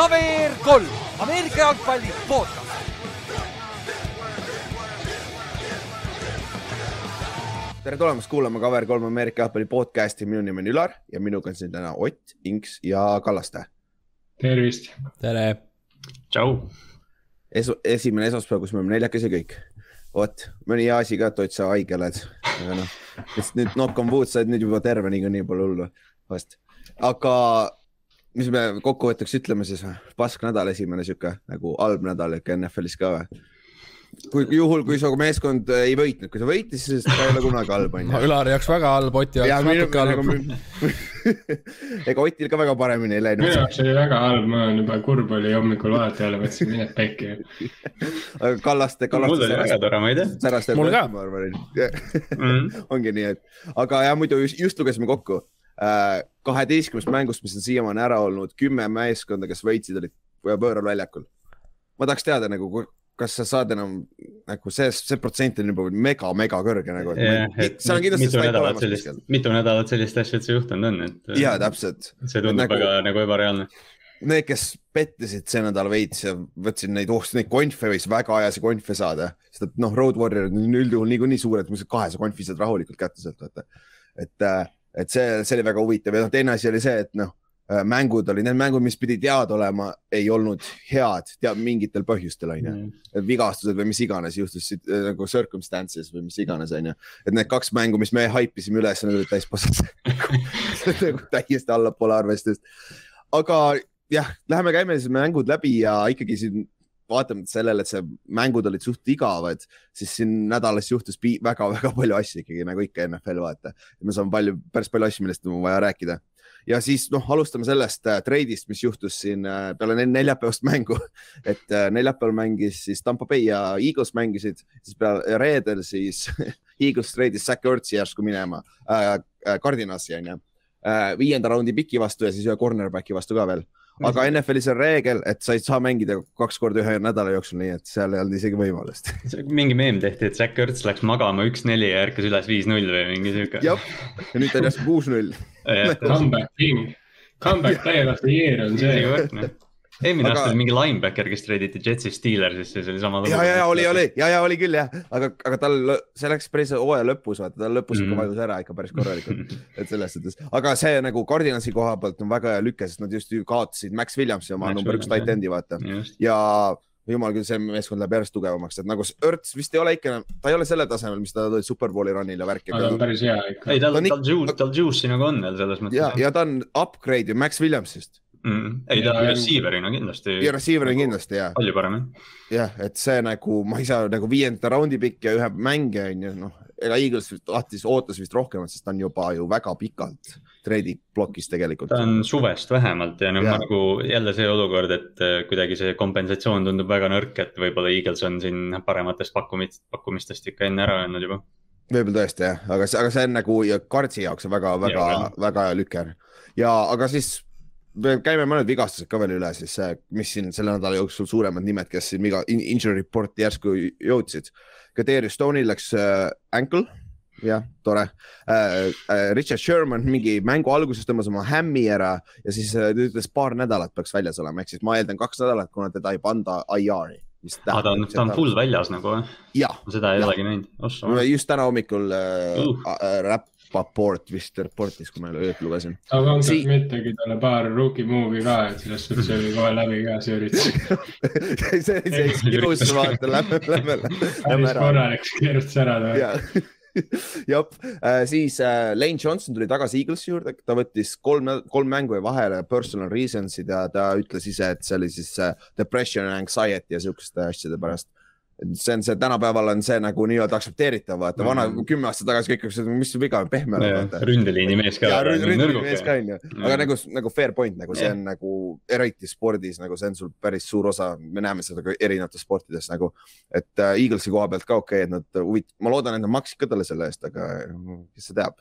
KVR kolm, Ameerika jalgpalli podcast. tere tulemast kuulama KVR3 Ameerika jalgpalli podcasti, minu nimi on Ülar ja minuga on siin täna Ott, Inks ja Kallaste. tervist. tere. tšau. Esu, esimene esmaspäev, kus me oleme neljakesi kõik. vot, mõni hea asi ka, et Ott, sa haige oled. aga noh, nüüd knock on wood, sa oled nüüd juba terve, niikuinii pole hullu vast. aga mis me kokkuvõtteks ütleme siis või? pask nädal, esimene sihuke nagu halb nädal ikka NFL-is ka või? kui juhul, kui su meeskond ei võitnud, kui ta võitis, siis ta ei ole kunagi halb, onju. Ülari jaoks väga halb, Oti jaoks natuke halb. ega Otil ka väga paremini ei läinud. minu jaoks oli väga halb, ma olen juba kurb oli hommikul vaadata jälle, mõtlesin, mine pekki. aga Kallaste, Kallaste. mul oli väga tore, ma ei tea. mul ka. ma arvan mm., ongi nii, et, aga ja muidu just, just lugesime kokku kaheteistkümnest mängust, mis on siiamaani ära olnud, kümme meeskonda, kes võitsid, olid võõral väljakul. ma tahaks teada nagu, kas sa saad enam nagu see, see protsent on juba mega, mega kõrge nagu. mitu nädalat sellist, mitu nädalat sellist asja üldse juhtunud on, et. ja täpselt. see tundub nagu, väga nagu ebareaalne. Need, kes pettisid see nädal veits ja võtsid neid, oh neid konfe võis väga ajasi konfe saada, sest et noh, Road Warriorid on üldjuhul niikuinii suured, kahesaja konfi saad rahulikult kätte sealt vaata. et, et see, see oli väga huvitav ja noh, teine asi oli see, et noh mängud olid, need mängud, mis pidid head olema, ei olnud head, teab mingitel põhjustel onju mm.. vigastused või mis iganes juhtusid nagu circumstances või mis iganes onju. et need kaks mängu, mis me haipisime üles, need olid täis pasad nagu täiesti allapoole arvestust. aga jah, läheme käime siis mängud läbi ja ikkagi siin vaatamata sellele, et see mängud olid suht igavad, siis siin nädalas juhtus väga-väga palju asju ikkagi nagu ikka NFL vaata. me saame palju, päris palju asju, millest on vaja rääkida ja siis noh, alustame sellest äh, treidist, mis juhtus siin äh, peale neljapäevast mängu. et äh, neljapäeval mängis siis Tampa Bay ja Eagles mängisid, siis peale reedel siis Eagles treidis Zack Ertzi järsku minema äh, äh, Cardinalsi onju äh,. viienda raundi piki vastu ja siis ühe cornerback'i vastu ka veel aga NFL-is on reegel, et sa ei saa mängida kaks korda ühe nädala jooksul, nii et seal ei olnud isegi võimalust. mingi meem tehti, et Zack Ertz läks magama üks-neli ja ärkas üles viis-null või mingi sihuke. jah, ja nüüd ta on järsku kuus-null. Comeback king, comeback player of the year on see eelmine aga... aasta oli mingi linebacker, kes treiditi Jetsi Steelersisse, see oli sama. ja, ja, ja oli, oli ja, ja oli küll jah, aga, aga tal, see läks päris hooaja lõpus, vaata, tal lõpus ikka mm. vajus ära ikka päris korralikult. et selles suhtes, aga see nagu Cardinalsi koha pealt on väga hea lüke, sest nad just ju kaotasid Max Williamsi oma Max number üks tight end'i, vaata. ja jumal küll, see meeskond läheb järjest tugevamaks, et nagu Örts vist ei ole ikka, ta ei ole selle tasemel, mis ta oli Superbowli run'il ja värki. aga ta on päris hea ikka. ei, tal, tal juice'i nagu on veel selles mõttes. ja, ja ta on upgrade ju Max Williamsist mm,. ei, ta receiver'ina kindlasti. ja receiver'ina kindlasti jah. palju parem jah. jah, et see nagu, ma ei saa nagu viienda raundi pikk ja ühe mängija on ju noh, ega Eagles tahtis, ootas vist rohkemat, sest ta on juba ju väga pikalt treidi plokis tegelikult. ta on suvest vähemalt ja noh, nagu jälle see olukord, et äh, kuidagi see kompensatsioon tundub väga nõrk, et võib-olla Eagles on siin parematest pakkumist, pakkumistest ikka enne ära öelnud juba võib-olla tõesti jah, aga, aga see on nagu ja Kartsi jaoks on väga, väga, väga hea lüker ja, aga siis käime mõned vigastused ka veel üle, siis see, mis siin selle nädala jooksul suuremad nimed, kes siin viga, injury report'i järsku jõudsid. Kadri Stone'il läks äh, ankle, jah, tore äh,. Äh, Richard Sherman mingi mängu alguses tõmbas oma hämmi ära ja siis äh, ta ütles paar nädalat peaks väljas olema, ehk siis ma eeldan kaks nädalat, kuna teda ei panda IR-i ah, ta on, ta on full väljas nagu või? seda ei ja. olegi näinud. just täna hommikul äh, uh. äh, räpp Rapaport vist reportis, kui ma ööd lugesin. aga on si mittegi talle paar rookie move'i ka, et selles suhtes oli kohe läbi ka see üritus. See see excuse, vaata, lähme, lähme, lähme ära. korralik keerutas ära ta jah äh,, siis äh, Lane Johnson tuli tagasi Eaglesi juurde, ta võttis kolm, kolm mängu ja vahele personal reasons'id ja ta ütles ise, et see oli siis äh, depression and anxiety ja siukeste asjade pärast see on see, tänapäeval on see nagu nii-öelda aktsepteeritav, vaata vana mm. kümme aastat tagasi kõik ütlesid, mis viga on, pehme ole vaata. ründeliini mees ka. ründeliini mees ka onju, aga nagu, nagu fair point, nagu see on nagu eriti spordis nagu see on sul päris suur osa, me näeme seda ka erinevates sportides nagu. et äh, Eaglesi koha pealt ka okei okay,, et nad huvit-, ma loodan, et nad maksid ka talle selle eest, aga kes see teab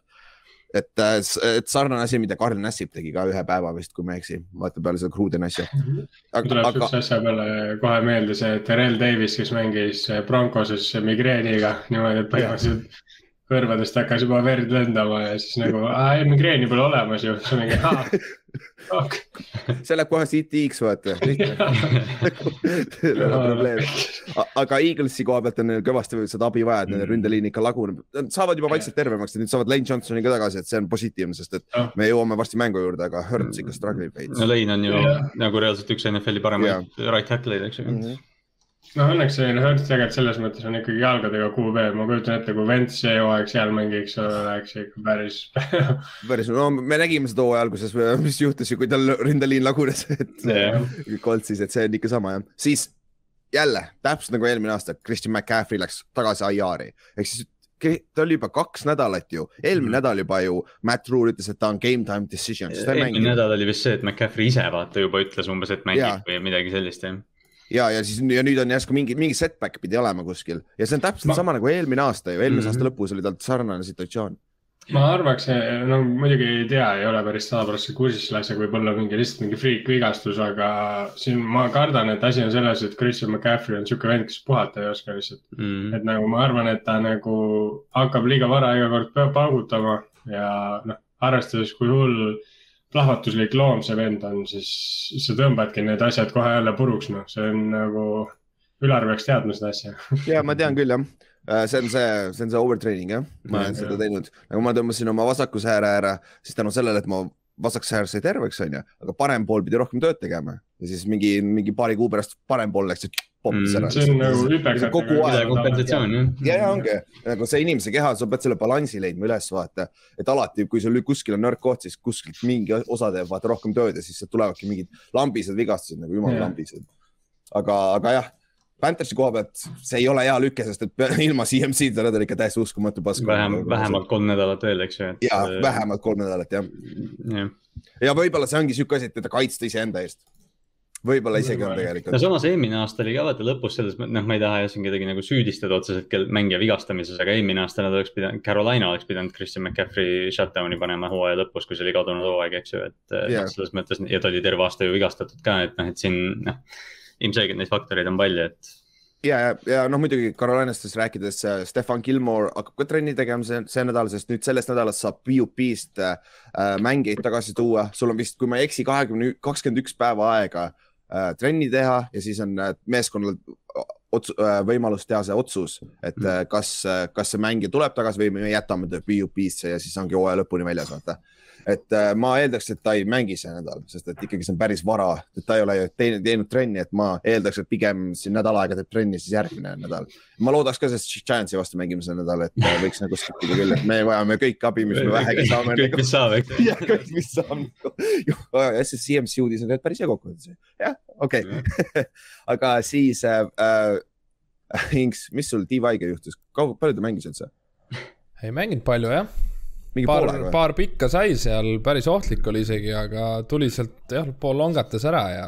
et, äh, et sarnane asi, mida Karl Nassib tegi ka ühe päeva vist, kui ma ei eksi, vaata peale seda Cruden asja. tuleb aga... sihukese asja peale kohe meelde see Terrel Davis, kes mängis Broncoses migreeniga niimoodi, et põhimõtteliselt kõrvadest hakkas juba verd lendama ja siis nagu, migreeni pole olemas ju, see läheb kohe CT-ks vaata, see ei ole probleem. aga Eaglesi koha pealt on neil kõvasti seda abi vaja, et nende mm. ründeliin ikka laguneb, nad saavad juba vaikselt tervemaks ja nüüd saavad Lane Johnsoni ka tagasi, et see on positiivne, sest et me jõuame varsti mängu juurde, aga Hurts ikka struggle ib veits. no Lane on ju yeah. nagu reaalselt üks NFL-i paremaid right tackle'id, eks ju. Mm -hmm no õnneks see Hertz tegelikult selles mõttes on ikkagi jalgadega QB, ma kujutan ette, kui Vents see hooaeg seal mängiks, oleks ikka päris päris, no me nägime seda hooaja alguses, mis juhtus ju, kui tal ründeliin lagunes, et yeah. koltsis, et see on ikka sama jah, siis jälle täpselt nagu eelmine aasta, Christian McCaffrey läks tagasi IR-i ehk siis ta oli juba kaks nädalat ju, eelmine mm. nädal juba ju Matt Rule ütles, et ta on game time decision. eelmine nädal oli vist see, et McCaffrey ise vaata juba ütles umbes, et mängib ja. või midagi sellist jah ja, ja siis ja nüüd on järsku mingi, mingi setback pidi olema kuskil ja see on täpselt ma... sama nagu eelmine aasta ju, eelmise mm -hmm. aasta lõpus oli tal sarnane situatsioon. ma arvaks, no muidugi ei tea, ei ole päris sada protsenti kursis selle asjaga, võib-olla mingi lihtsalt mingi freak vigastus, aga siin ma kardan, et asi on selles, et Christian McCaffrey on sihuke vend, kes puhata ei oska lihtsalt mm. -hmm. et nagu ma arvan, et ta nagu hakkab liiga vara iga kord paugutama ja noh, arvestades, kui hull plahvatuslik loom see vend on, siis sa tõmbadki need asjad kohe jälle puruks, noh, see on nagu, Ülar peaks teadma seda asja. Ja ma tean küll jah, äh, see on see, see on see overtraining jah, ma olen seda teinud, nagu ma tõmbasin oma vasakuse ääre ära, siis tänu sellele, et ma vasak säär sai terveks, onju, aga parem pool pidi rohkem tööd tegema ja siis mingi, mingi paari kuu pärast parem pool läks ära mm,. see on nagu hüperkõrge. kogu aeg kompensatsioon jah. ja, ja ongi, nagu see inimese keha, sa pead selle balansi leidma üles vaata, et alati, kui sul kuskil on nõrk koht, siis kuskilt mingi osa teeb vaata rohkem tööd ja siis tulevadki mingid lambised vigastused nagu jumala lambised. aga, aga jah Panthersi koha pealt see ei ole hea lüke, sest et ilma CMC-ta nad on ikka täiesti uskumatu pask. vähem, vähemalt kolm nädalat veel, eks ju. ja vähemalt kolm nädalat jah ja. ja võib-olla see ongi sihuke asi, et teda kaitsta iseenda eest võib-olla isegi on tegelikult. no samas eelmine aasta oli ka vaata lõpus selles, noh, ma ei taha siin kedagi nagu süüdistada otseselt mängija vigastamises, aga eelmine aasta nad oleks pidanud, Carolina oleks pidanud Christian McCaffrey shutdown'i panema hooaja lõpus, kui see oli kadunud hooaeg, eks ju, et yeah. noh, selles mõttes ja ta oli terve aasta ju vigastatud ka, et noh, et siin noh ilmselgelt neid faktoreid on palju, et. ja, ja, ja noh, muidugi Carolinastest rääkides, äh, Stefan Gilmore hakkab ka trenni tegema see, see nädal, sest nüüd sellest nädalast saab PUP-st äh, mängijaid tagasi tuua, sul on vist, kui ma ei eksi, kahekümne, kakskümmend üks päeva aega äh, trenni teha ja siis on äh, meeskonnal ots, äh, võimalus teha see otsus, et mm. kas, kas see mängija tuleb tagasi või me jätame ta PUP-sse ja siis ongi hooaja lõpuni väljas, vaata et äh, ma eeldaks, et ta ei mängi see nädal, sest et ikkagi see on päris vara, et ta ei ole ju teinud, teinud trenni, et ma eeldaks, et pigem siin nädal aega teeb trenni, siis järgmine nädal. ma loodaks ka, sest Giantsi vastu mängime see nädal, et äh, võiks nagu skip ida küll, et me vajame kõik abi, mis me vähegi saame. kõik, mis saab, eks. jah, kõik, mis saab. jah, see CMC uudis on päris hea kokkuvõttes. jah, okei okay. aga siis äh, äh, Inks, mis sul Divaiga juhtus, kaua, palju ta mängis üldse? ei mänginud palju jah paar, paar pikka sai seal, päris ohtlik oli isegi, aga tuli sealt jah, pool longatas ära ja.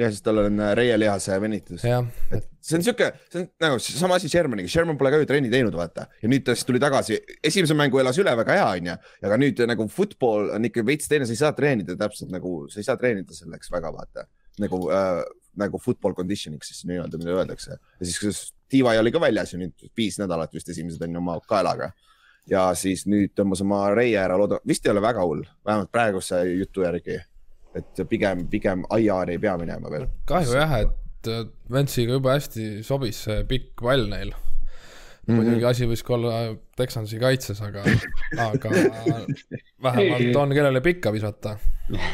jah, sest tal on äh, reielihase venitus. et see on sihuke, see on nagu sama asi Shermaniga, Sherman pole ka ju trenni teinud, vaata. ja nüüd ta siis tuli tagasi, esimese mängu elas üle, väga hea, onju. aga nüüd nagu football on ikka veits teine, sa ei saa treenida täpselt nagu, sa ei saa treenida selleks väga, vaata. nagu äh,, nagu football conditioning's siis nii-öelda, mida öeldakse. ja siis Tiiva oli ka väljas ju nüüd viis nädalat vist esimesed on ju oma kaelaga ja siis nüüd tõmbas oma reie ära, loodan, vist ei ole väga hull, vähemalt praeguse jutu järgi. et pigem, pigem IR ei pea minema veel. kahju jah, et Vance'iga jube hästi sobis see pikk pall neil mm -hmm.. muidugi asi võis ka olla Texansi kaitses, aga, aga vähemalt on, kellele pikka visata.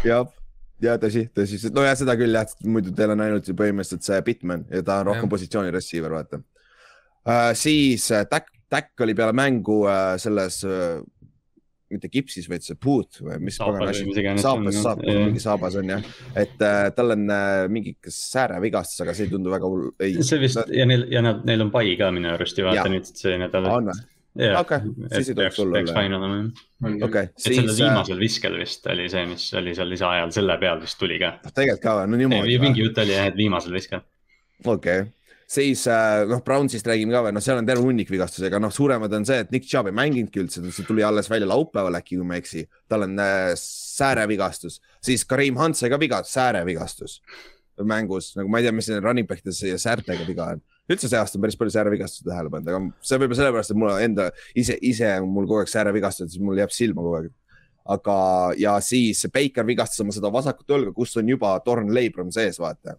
jah ja tõsi, tõsi, nojah, seda küll jah, muidu teil on ainult põhimõtteliselt see Bitman ja ta on rohkem positsiooni receiver, vaata uh,. siis uh, Dak Täkk oli peale mängu äh, selles äh,, mitte kipsis, vaid see boot või mis pagan asi, saabas, saab, mingi saabas on jah, et äh, tal on äh, mingi säärevigastus, aga see ei tundu väga hull. see vist ta... ja neil ja nad, neil on pai ka minu arust ju vaata nüüd see nädal. on või? okei, siis ei tohiks hull olla. okei, siis. sellel äh, viimasel viskel vist oli see, mis oli seal lisaajal, selle peal vist tuli ka. tegelikult ka, no niimoodi. mingi jutt oli jah, et viimasel viskel. okei okay siis äh, noh, Brownsist räägime ka veel, noh, seal on terve hunnik vigastusi, aga noh, suuremad on see, et Nick Chubb ei mänginudki üldse, see tuli alles välja laupäeval äkki, kui ma ei eksi. tal on äh, säärevigastus, siis Kareem Hunt sai ka viga, säärevigastus mängus, nagu ma ei tea, mis running back ides ja säärtega viga on. üldse see aasta on päris palju säärevigastusi tähele pannud, aga see võib-olla sellepärast, et mul enda ise, ise mul kogu aeg säärevigastused, siis mul jääb silma kogu aeg. aga, ja siis Baker vigastas oma seda vasakut õlga, kus on juba torn leibrom sees, vaata.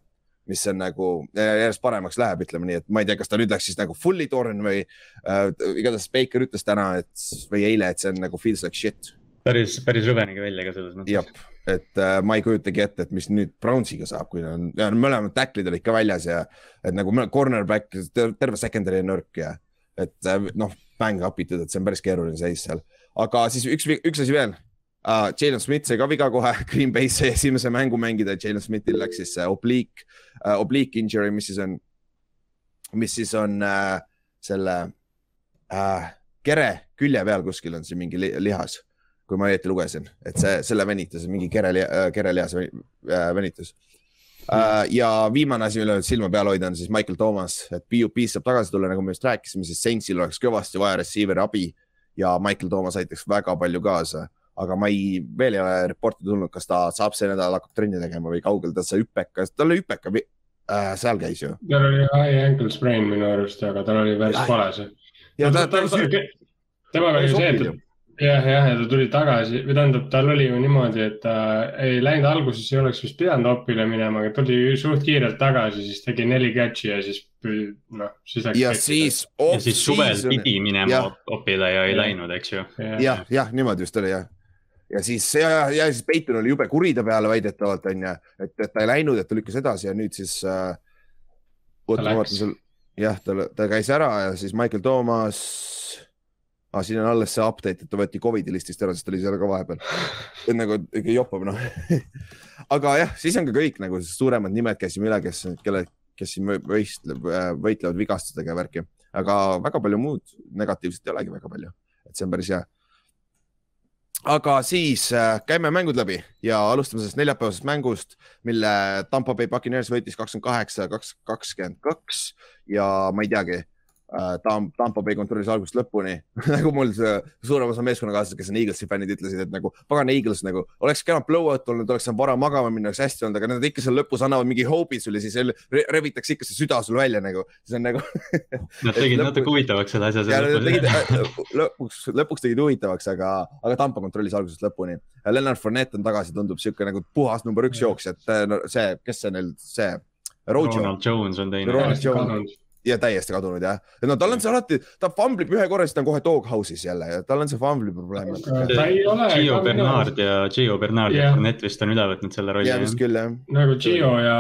Mis on nagu järjest paremaks läheb, ütleme nii, et ma ei tea, kas ta nüüd läks siis nagu fully torn või äh, igatahes Baker ütles täna, et või eile, et see on nagu feels like shit. päris, päris rõve nägi välja ka selles mõttes et äh, ma ei kujutagi ette, et mis nüüd Brownsiga saab, kui on, mõlemad tacklid olid ka väljas ja et nagu cornerback, terve secondary on nõrk ja et äh, noh, bang up itud, et see on päris keeruline seis seal. aga siis üks, üks asi veel uh,. Jalen Smith sai ka viga kohe Green Bay'sse esimese mängu mängida, Jalen Smithil läks siis see oblique uh,, oblique injury, mis siis on, mis siis on uh, selle uh, kere külje peal kuskil on siin mingi li lihas kui ma õieti lugesin, et see, selle venitus, mingi kere, kerelihase äh, venitus. ja viimane asi, mille silma peal hoida, on siis Michael Thomas, et PUP-st saab tagasi tulla, nagu me just rääkisime, siis Saintsil oleks kõvasti vaja receiver'i abi ja Michael Thomas aitaks väga palju kaasa. Aga ma ei, veel ei ole reporti tulnud, kas ta saab see nädal hakkab trenni tegema või kaugel ta see hüpeka, tal oli hüpeka äh,, seal käis ju. tal oli high ankle sprain minu arust, aga tal oli päris kole see. ja ta, ta, ta, temaga oli see, et ta jah, jah, ja ta tuli tagasi või tähendab, tal oli ju niimoodi, et ta ei läinud alguses, ei oleks vist pidanud opile minema, aga tuli suht kiirelt tagasi, siis tegi neli catch'i ja siis noh, siis läks. ja siis. ja siis suvel pidi minema Jah. opile ja ei Jah. läinud, eks ju. jah, jah, niimoodi just oli jah. Ja siis ja, ja siis Peiton oli jube kuri ta peale väidetavalt onju, et, et ta ei läinud, et ta lükkas edasi ja nüüd siis äh,. jah, ta, ta käis ära ja siis Michael Thomas ah,. siin on alles see update, et ta võeti Covidi listist ära, sest ta oli seal ka vahepeal. et nagu ikka jopab noh. aga jah, siis on ka kõik nagu suuremad nimed käisime üle, kes, kelle, kes siin võ- võistleb, võitlevad vigastustega ja värki, aga väga palju muud negatiivset ei olegi väga palju, et see on päris hea aga siis äh, käime mängud läbi ja alustame sellest neljapäevasest mängust, mille Tampa Bay Buccaneers võitis kakskümmend kaheksa, kaks, kakskümmend kaks ja ma ei teagi Tam-, Tampa Bay kontrollis algusest lõpuni nagu mul see suurem osa meeskonnakaaslased, kes on Eaglesi fännid, ütlesid, et nagu pagan Eagles nagu oleks kena blowout olnud, oleks saanud vara magama minna, oleks hästi olnud, aga nad ikka seal lõpus annavad mingi hope'i sulle, siis re- rebitakse ikka see süda sul välja nagu, see on nagu Nad tegid lõpu- natuke huvitavaks selle asja ja nad tegid lõpus. lõpuks, lõpuks tegid huvitavaks, aga, aga Tampa kontrollis algusest lõpuni. Lennart Fournette on tagasi, tundub sihuke nagu puhas number üks jooksja, et no, see, kes see neil, see. Ronald Jones on teine. Ronald Jones. Ja täiesti kadunud jah, et no tal on see alati, ta famblib ühe korra, siis ta on kohe doghouse'is jälle ja tal on see fumbli probleem. ta ei ole. Gio Bernard ja Gio Bernard ja Jah. Fournette vist on üle võtnud selle rolli ja. vist küll jah, nagu Gio ja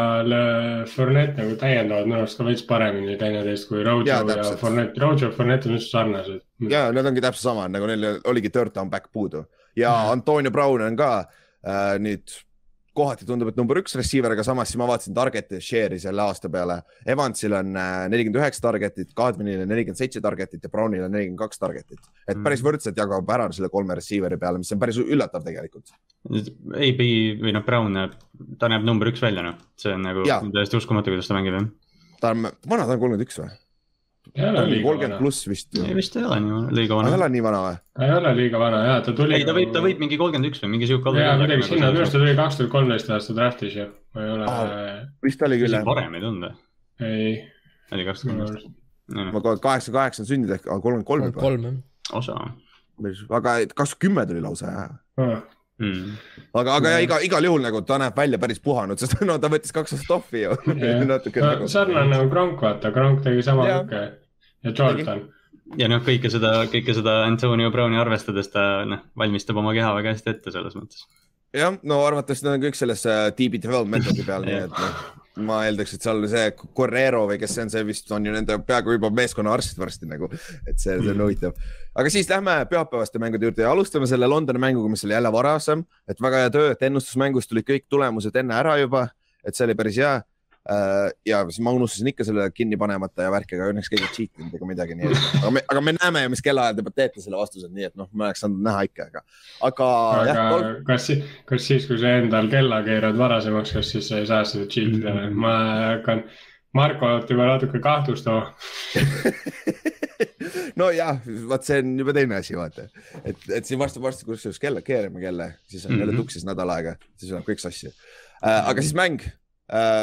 Fournette nagu täiendavad minu arust ka veits paremini teineteist kui Rojo ja, ja. Fournette, Rojo ja Fournette on üldse sarnased. ja nad ongi täpselt sama, nagu neil oligi third down back puudu ja Antonio Brown on ka äh, nüüd kohati tundub, et number üks receiver, aga samas siis ma vaatasin target'i share'i selle aasta peale. Evansil on äh, nelikümmend üheksa target'it, Kadrinil on nelikümmend seitse target'it ja Brownil on nelikümmend kaks target'it. et Mm. päris võrdselt jagab ära selle kolme receiver'i peale, mis on päris üllatav tegelikult. AB või noh, Brown näeb, ta näeb number üks välja noh, see on nagu Jaa. täiesti uskumatu, kuidas ta mängib jah. ta on, vana ta on kolmkümmend üks või? Ei kolmkümmend pluss vist. ei vist ei ole nii liiga ei vana. ole nii vana või? ta ei ole liiga vana ja ta tuli. ei, ta võib, ta võib mingi kolmkümmend üks või mingi sihuke ja kuidagi sinna, minu arust ta tuli kaks tuhat kolmteist aasta draft'is ju, ma ei ole Aa., vist oli küll jah. varem ei tulnud või? ei, oli kaks tuhat kolmteist. ma kohe kaheksakümmend kaheksa on sündinud ehk kolmkümmend kolm juba. kolm jah. osa aga kakskümmend kümme tuli lausa jah. mm.. aga, aga ja iga, igal juhul nagu ta näeb välja päris puhanud, sest no ta võttis kaks aastat off'i ju. natuke nagu. sarnane nagu Gronk, vaata, Gronk tegi sama Jah. kõike ja Jordan. ja noh, kõike seda, kõike seda Antonio Browni arvestades ta noh, valmistab oma keha väga hästi ette selles mõttes. jah, no arvatavasti nad on kõik selles äh, DB development'i peal, nii et noh, ma eeldaks, et seal see Correro või kes see on, see vist on ju nende peaaegu juba meeskonna arst varsti nagu, et see, see on huvitav. aga siis lähme pühapäevaste mängude juurde ja alustame selle Londoni mänguga, mis oli jälle varasem, et väga hea töö, et ennustusmängust tulid kõik tulemused enne ära juba, et see oli päris hea. Ja siis ma unustasin ikka selle kinni panemata ja värki, aga õnneks keegi ei cheat inud ega midagi, nii et, aga me, aga me näeme ju, mis kellaajal te teete selle vastuse, nii et noh, ma oleks saanud näha ikka, aga, aga aga, kas, kas siis, kui sa endal kella keerad varasemaks, kas siis sa ei saa seda cheat ida Mm. või? ma hakkan Markot juba natuke kahtlustama. nojah, vaat see on juba teine asi, vaata, et, et siin varsti, varsti kusjuures kella, keerame kella, siis on jälle Mhm. tuksis nädal aega, siis läheb kõik sassi uh,. aga siis mäng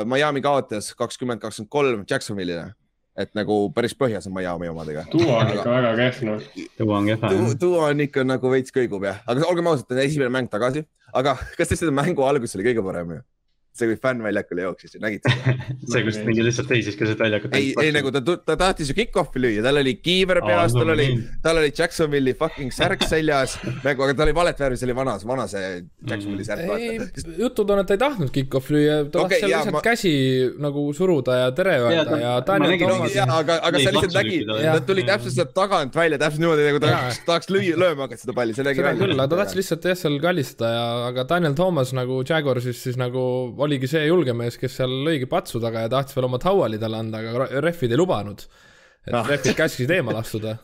Miami kaotas kakskümmend, kakskümmend kolm Jacksonville'ile et nagu päris põhjas on Miami omadega. duo on ikka väga kehv noh. tuua on kehva jah. duo on ikka nagu veits kõigub jah, aga olgem ausad, esimene mäng tagasi, aga kas te seda mängu alguses oli kõige parem ju? see, kui fänn väljakule jooksis ja nägite seda? see, kus mingi lihtsalt seisis keset väljakut. ei, ei nagu ta, ta tahtis ju kick-off'i lüüa, tal oli kiiver peas, tal mulle oli tal oli Jacksonville'i fucking särk seljas nagu, aga ta oli valet värvi, see oli vanas, vana see Jacksonville'i särk ei jutud on, et ta ei tahtnud kick-off lüüa, ta Okei, tahtis seal lihtsalt ma- käsi nagu suruda ja tere öelda ta- ja Daniel ja, aga, aga sa lihtsalt nägid, ta tuli täpselt sealt tagant välja, täpselt niimoodi nagu ta tahaks, lüüa, lööma hakata seda palli, see nägi seda küll, aga ta tahtis lihtsalt jah, seal kallistada ja, aga Daniel Thomas nagu Jaguarsis siis nagu oligi see julge mees, kes seal lõigi patsu taga ja tahtis veel oma tauali talle anda, aga refid ei lubanud. et Ah. refid käskisid eemale astuda.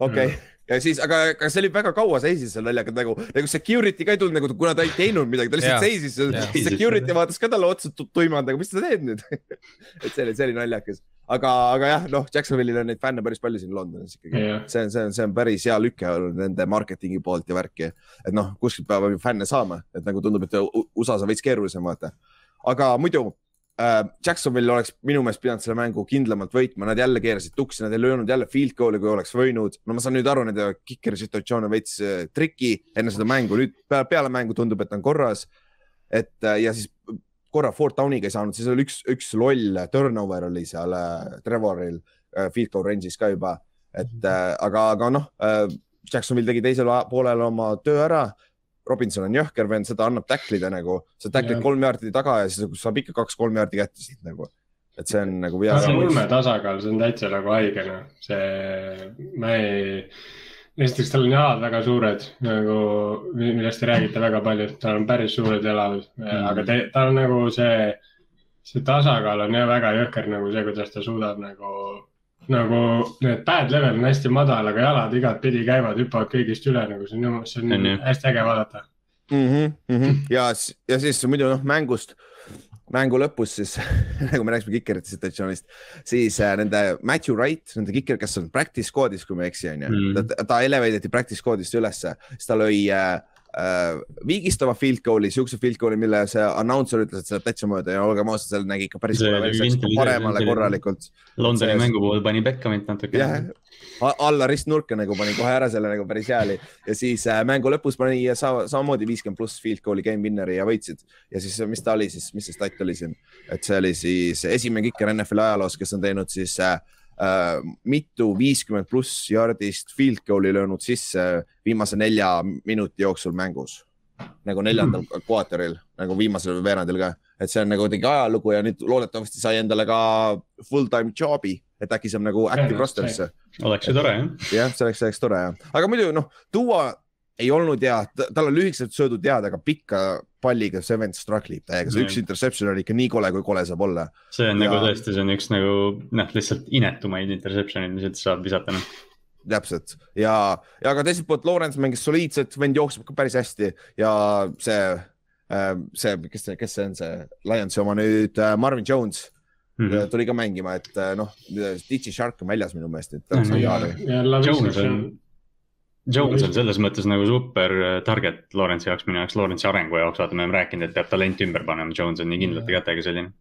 okei, ja siis, aga, aga see oli väga kaua seisis seal väljakul nagu, nagu security ka ei tulnud nagu, kuna ta ei teinud midagi, ta lihtsalt seisis seal. Security vaatas ka talle otsa tu- tuimalt nagu, mis sa teed nüüd? et see oli, see oli naljakas, aga, aga jah, noh, Jacksonville'il on neid fänne päris palju siin Londonis ikkagi Jah. see on, see on, see on päris hea lüke olnud nende marketingi poolt ja värki, et noh, kuskilt peab ju fänne saama, et nagu tundub, et USA-s on veits keerulisem vaata. aga muidu äh, Jacksonville oleks minu meelest pidanud selle mängu kindlamalt võitma, nad jälle keerasid tuksi, nad ei löönud jälle field goal'i, kui oleks võinud. no ma saan nüüd aru, nende kikeri situatsioon on veits äh, triki enne seda mängu, nüüd peale, peale mängu tundub, et on korras. et äh, ja siis korra Fort Downiga ei saanud, siis oli üks, üks loll turnover oli seal äh, Trevoril äh, field goal range'is ka juba, et äh, aga, aga noh Jacksonville tegi teisel poolel oma töö ära. Robinson on jõhker vend, seda annab tacklida nagu, sa tacklid kolm jaardi taga ja siis saab ikka kaks-kolm jaardi kätte siit nagu. et see on nagu hea. see ulme tasakaal, see on täitsa nagu haige noh, see, ma ei, esiteks tal on jalad väga suured nagu, millest ei räägita väga palju, tal on päris suured jalad mm., aga te, tal on nagu see, see tasakaal on jah väga jõhker nagu see, kuidas ta suudab nagu, nagu need pad level on hästi madal, aga jalad igatpidi käivad, hüppavad kõigist üle nagu see on, see On on ju. hästi äge vaadata. mm. -hmm, mm -hmm. ja, ja siis muidu noh, mängust, mängu lõpus siis nagu me rääkisime kikerite situatsioonist, siis äh, nende Matthew Wright, nende kiker, kes on practice squad'is, kui ma ei eksi, onju Mhm. ta, ta elevatati practice squad'ist ülesse, siis ta lõi äh, äh, viigistava field goal'i, siukse field goal'i, mille see announcer ütles, et see läheb täitsa mööda ja olgem ausad, seal nägi ikka päris See paremale korralikult. Londoni See- mängu puhul pani Beckhamit natuke jah, alla ristnurka nagu pani kohe ära selle nagu päris hea oli ja siis äh, mängu lõpus pani sa, samamoodi viiskümmend pluss field goal'i game winner'i ja võitsid. Ja siis, mis ta oli siis, mis see stat oli siin, et see oli siis esimene kiker NFL-i ajaloos, kes on teinud siis äh, äh, mitu viiskümmend pluss yardist field goal'i löönud sisse viimase nelja minuti jooksul mängus nagu neljandal Hmm. quarter'il nagu viimasel veerandil ka, et see on nagu kuidagi ajalugu ja nüüd loodetavasti sai endale ka full time job'i, et äkki saab nagu active roster'isse oleks ju tore jah. jah, see oleks, see oleks tore jah, aga muidu noh, Duo ei olnud hea, tal on lühikesed söödud head, aga pikka palliga see vend struggle ib täiega, see üks interception oli ikka nii kole, kui kole saab olla. see on Ja- nagu tõesti, see on üks nagu noh, lihtsalt inetumaid interception'id, mis üldse saab visata noh. täpselt ja, ja aga teiselt poolt Lawrence mängis soliidselt, vend jookseb ka päris hästi ja see, see, kes see, kes see on, see Lionsi oma nüüd äh, Marvin Jones Mhm. mm. tuli ka mängima, et äh, noh, Stitchi Shark on väljas minu meelest nüüd Mhm. mm. ja -hmm., ja Laviskas Jones on on, Jones on selles mõttes nagu super äh, target Lawrence'i jaoks, minu jaoks Lawrence'i arengu jaoks, vaata, me oleme rääkinud, et peab talenti ümber panema, Jones on nii kindlate kätega selline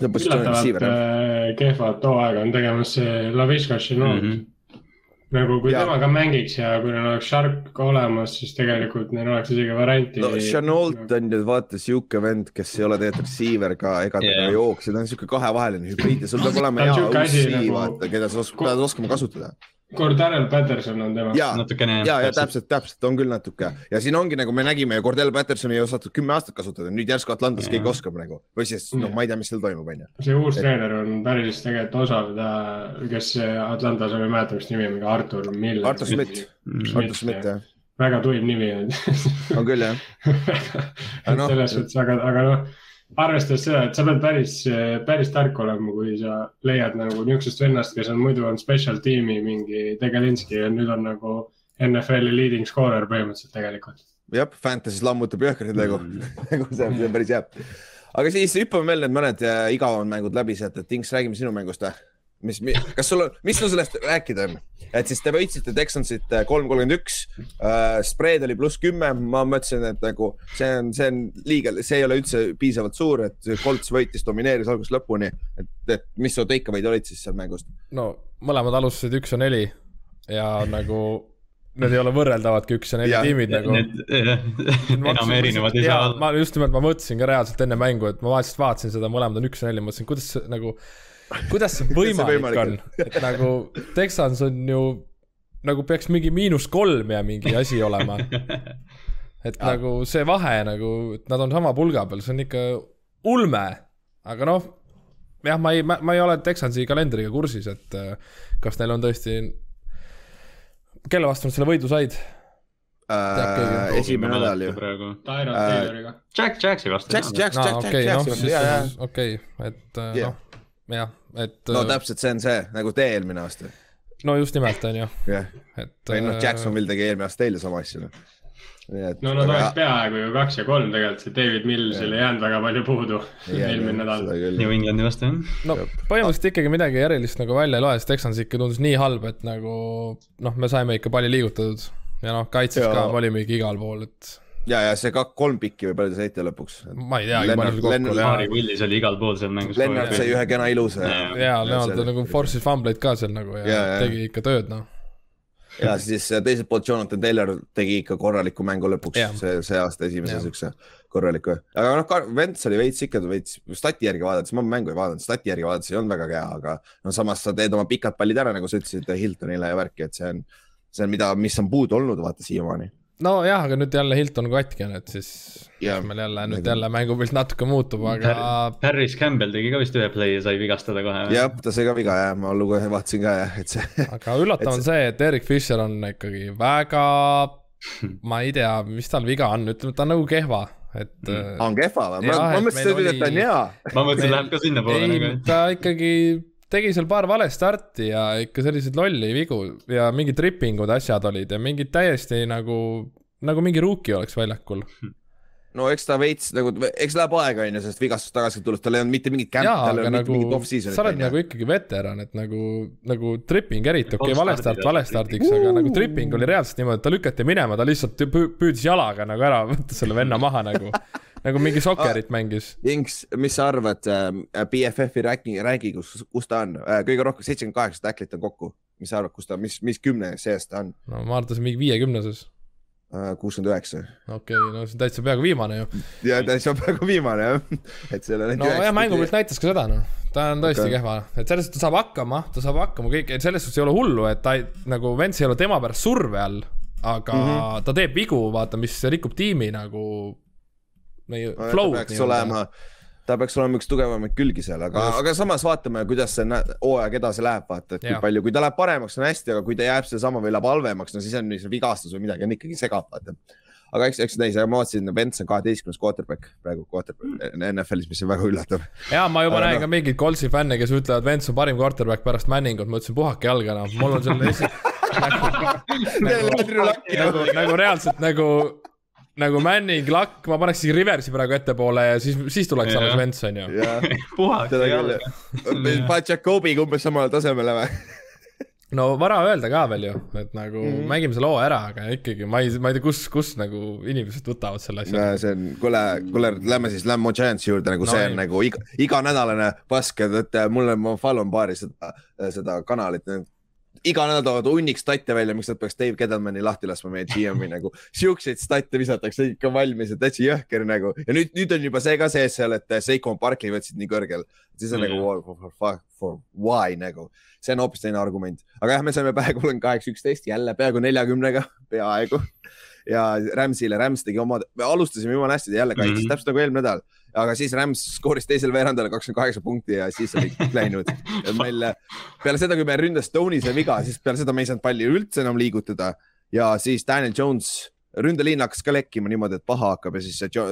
üllatavalt äh, kehvat hooaega on tegemas see Laviskas Chenot mm. Mhm. -hmm. nagu kui Ja. ja. tema ka mängiks ja kui neil oleks Shark olemas, siis tegelikult neil oleks isegi varianti no Chenault on ju vaata sihuke vend, kes ei ole tegelikult receiver ka ega ta Jah. yeah. jooksja, ta on sihuke kahevaheline hübriid ja sul peab olema Ta on hea OC nagu- vaata, keda sa oskad, pead oskama kasutada. Cordell Patterson on tema. ja, natukene ja, ja. täpselt, täpselt on küll natuke ja siin ongi nagu me nägime ju Cordell Pattersoni ei osatud kümme aastat kasutada, nüüd järsku Atlantas keegi oskab nagu või siis noh, ma ei tea, mis seal toimub, onju. see uus treener on päris tegelikult osav, ta, kes Atlantas on, ma ei mäleta, mis nimi on, mingi Artur Miller. Artur Schmidt. Artur Schmidt jah, väga tuim nimi on on küll jah. et noh, selles suhtes, aga, aga noh, arvestades seda, et sa pead päris, päris tark olema, kui sa leiad nagu niisugusest vennast, kes on muidu on special tiimi mingi Tegelinski ja nüüd on nagu NFL-i leading scorer põhimõtteliselt tegelikult. jah, Fantasy's lammutab jõhkralt nagu Mm. nagu see on see päris hea. aga siis hüppame veel need mõned äh, igavamad mängud läbi sealt, et Tings, räägime sinu mängust või? mis, kas sul on, mis sul sellest rääkida on? et siis te võitsite Texansit kolm kolmkümmend üks, spreed oli pluss kümme, ma mõtlesin, et nagu see on, see on liiga, see ei ole üldse piisavalt suur, et Colts võitis, domineeris algusest lõpuni. et, et mis su takeaway'd olid siis seal mängust? no mõlemad alustasid üks ja neli ja nagu need ei ole võrreldavadki üks ja neli Jah. tiimid nagu. Enam erinevad ei saa olla. ma just nimelt, ma mõtlesin ka reaalselt enne mängu, et ma vaatasin, vaatasin seda, mõlemad on üks ja neli, mõtlesin, kuidas nagu, kuidas see võimalik võimalik on, et nagu Texans on ju nagu peaks mingi miinus kolm ja mingi asi olema. et Jaa. nagu see vahe nagu, et nad on sama pulga peal, see on ikka ulme, aga noh, jah, ma ei, ma, ei ole Texansi kalendriga kursis, et äh, kas neil on tõesti, kelle vastu nad selle võidu said? Äh, esimene nädal ju. Tyron Äh, Tayloriga. Jack, Jacksi vastu. Jacks, Jacks, aa, Jacks, okei, noh, ja, ja. okei, et äh, Jah. noh, jah, et no äh, täpselt, see on see nagu tee eelmine aasta. no just nimelt, on ju, jah, et või noh, äh, Jacksonville tegi eelmine aasta teile sama asja. nii et. no nad oleks peaaegu ju kaks ja kolm tegelikult, see David Millsil ei jäänud väga palju puudu eelmine nädal. New Englandi vastu jah. no põhimõtteliselt ikkagi midagi erilist nagu välja ei loe, sest Texans ikka tundus nii halb, et nagu noh, me saime ikka palli liigutatud ja noh, kaitses ka, me olime ikka igal pool, et ja, ja see kak-, kolm pikki või palju te saite lõpuks? ma ei teagi, Lennart- palju sul kokku Lennart- oli. Igal pool seal mängus. Lennart sai ühe kena ilusa ja Leonard nagu force'is fumbleid ka seal nagu ja, ja jaa. tegi ikka tööd, noh. ja siis teiselt poolt Jonathan Taylor tegi ikka korraliku mängu lõpuks see, see aasta esimese siukse korraliku. aga noh, Vents oli veits ikka veits stati järgi vaadates, ma mängu ei vaadanud, stati järgi vaadates ei olnud väga hea, aga no samas sa teed oma pikad pallid ära, nagu sa ütlesid Hiltonile ja värki, et see on, see on, mida, mis on puudu olnud, vaata siiamaani. nojah, aga nüüd jälle Hilton katki on, et siis Jaa. meil jälle nüüd jälle mängupilt natuke muutub, aga Harris Campbell tegi ka vist ühe play ja sai vigastada kohe. jah, ta sai ka viga jah, ma lugu- vaatasin ka jah, et see, aga üllatav on see, et Erik Fischer on ikkagi väga, ma ei tea, mis tal viga on, ütleme, ta on nagu kehva, et mm. on kehva või? ma mõtlesin, et ta on hea. ma mõtlesin, läheb ka sinnapoole ei nagu,. ta ikkagi tegi seal paar vale starti ja ikka selliseid lolli vigu ja mingid tripingud, asjad olid ja mingid täiesti nagu, nagu mingi rookie oleks väljakul. no eks ta veits nagu, eks läheb aega onju, sest vigastust tagasi tulles, tal ei olnud mitte mingit kämpi, jaa, tal ei aga olnud nagu mingit off-season'it. sa oled nagu ikkagi veteran, et nagu, nagu tripping eriti, okei okay,, vale start vale stardiks, aga nagu tripping oli reaalselt niimoodi, et ta lükati minema, ta lihtsalt püü- püüdis jalaga nagu ära võtta selle venna maha nagu, nagu mingi sokkerit mängis. Inks, mis sa arvad äh, BFF-i ranking, ranking, kus, kus ta on äh,? kõige rohkem seitsekümmend kaheksa tacklit on kokku. mis sa arvad, kus ta, mis, mis kümne sees ta on no ma arvan, ta on mingi viiekümneses. äh,? kuuskümmend üheksa. okei okay,, no see on täitsa peaaegu viimane ju. ja on praegu viimane jah, et seal on. no jah, mängupilt näitas ka seda noh, ta on tõesti okay. kehva, et selles suhtes ta saab hakkama, ta saab hakkama kõik, et selles suhtes ei ole hullu, et ta ei, nagu Vents ei ole tema pärast surve all, aga mm. -hmm. ta teeb vigu, vaata, mis rikub tiimi nagu meie ta flow'd peaks olema, ta peaks olema üks tugevamaid külgi seal, aga aga samas vaatame, kuidas see hooaeg edasi läheb, vaata, et kui Jah. palju, kui ta läheb paremaks, on hästi, aga kui ta jääb sedasama või läheb halvemaks, no siis on see vigastus või midagi on ikkagi segab, vaata. aga eks, eks näis, aga ma vaatasin, Vents on kaheteistkümnes quarterback praegu quarterback NFL-is, mis on väga üllatav. ja ma juba näen noh. ka mingeid Coltsi fänne, kes ütlevad, Vents on parim quarterback pärast Manningut, ma ütlesin, puhake jalga noh, mul on selle esi- nagu, nagu, nagu, nagu reaalselt nagu nagu Manning, Luck, ma paneks isegi Riversi praegu ettepoole ja siis, siis tuleks alles. Vents on ju. jah, puhake seda küll. paned Jakobiga umbes samale tasemele või? no vara öelda ka veel ju, et nagu mm. -hmm. mängime selle hoo ära, aga ikkagi ma ei, ma ei tea, kus, kus nagu inimesed võtavad selle asja. see on, kuule, kuule, lähme siis Lämmo Giantsi juurde, nagu No see ei. on nagu iga, iganädalane pask, et mulle, ma follow n paari seda, seda kanalit. Iga nädal toovad hunnik statte välja, miks nad peaks Dave Kedelmani lahti laskma meie GM-i nagu. Siukseid statte visatakse ikka valmis, et täitsa jõhker nagu ja nüüd, nüüd on juba see ka sees seal, et Seiko Barkley võtsid nii kõrgel. siis on Mm. nagu for, for, for, for why nagu, see on hoopis teine argument, aga jah, me saime peaaegu kolmkümmend kaheksa, üksteist jälle peaaegu neljakümnega, peaaegu ja Rams'ile, Rams tegi oma, me alustasime jumala hästi, jälle kaitses mm. -hmm. täpselt nagu eelmine nädal, aga siis Rams skooris teisel veerandil kakskümmend kaheksa punkti ja siis oli kõik läinud. meil peale seda, kui meil ründas Stone'i see viga, siis peale seda me ei saanud palli üldse enam liigutada ja siis Daniel Jones, ründeliin hakkas ka lekkima niimoodi, et paha hakkab ja siis jo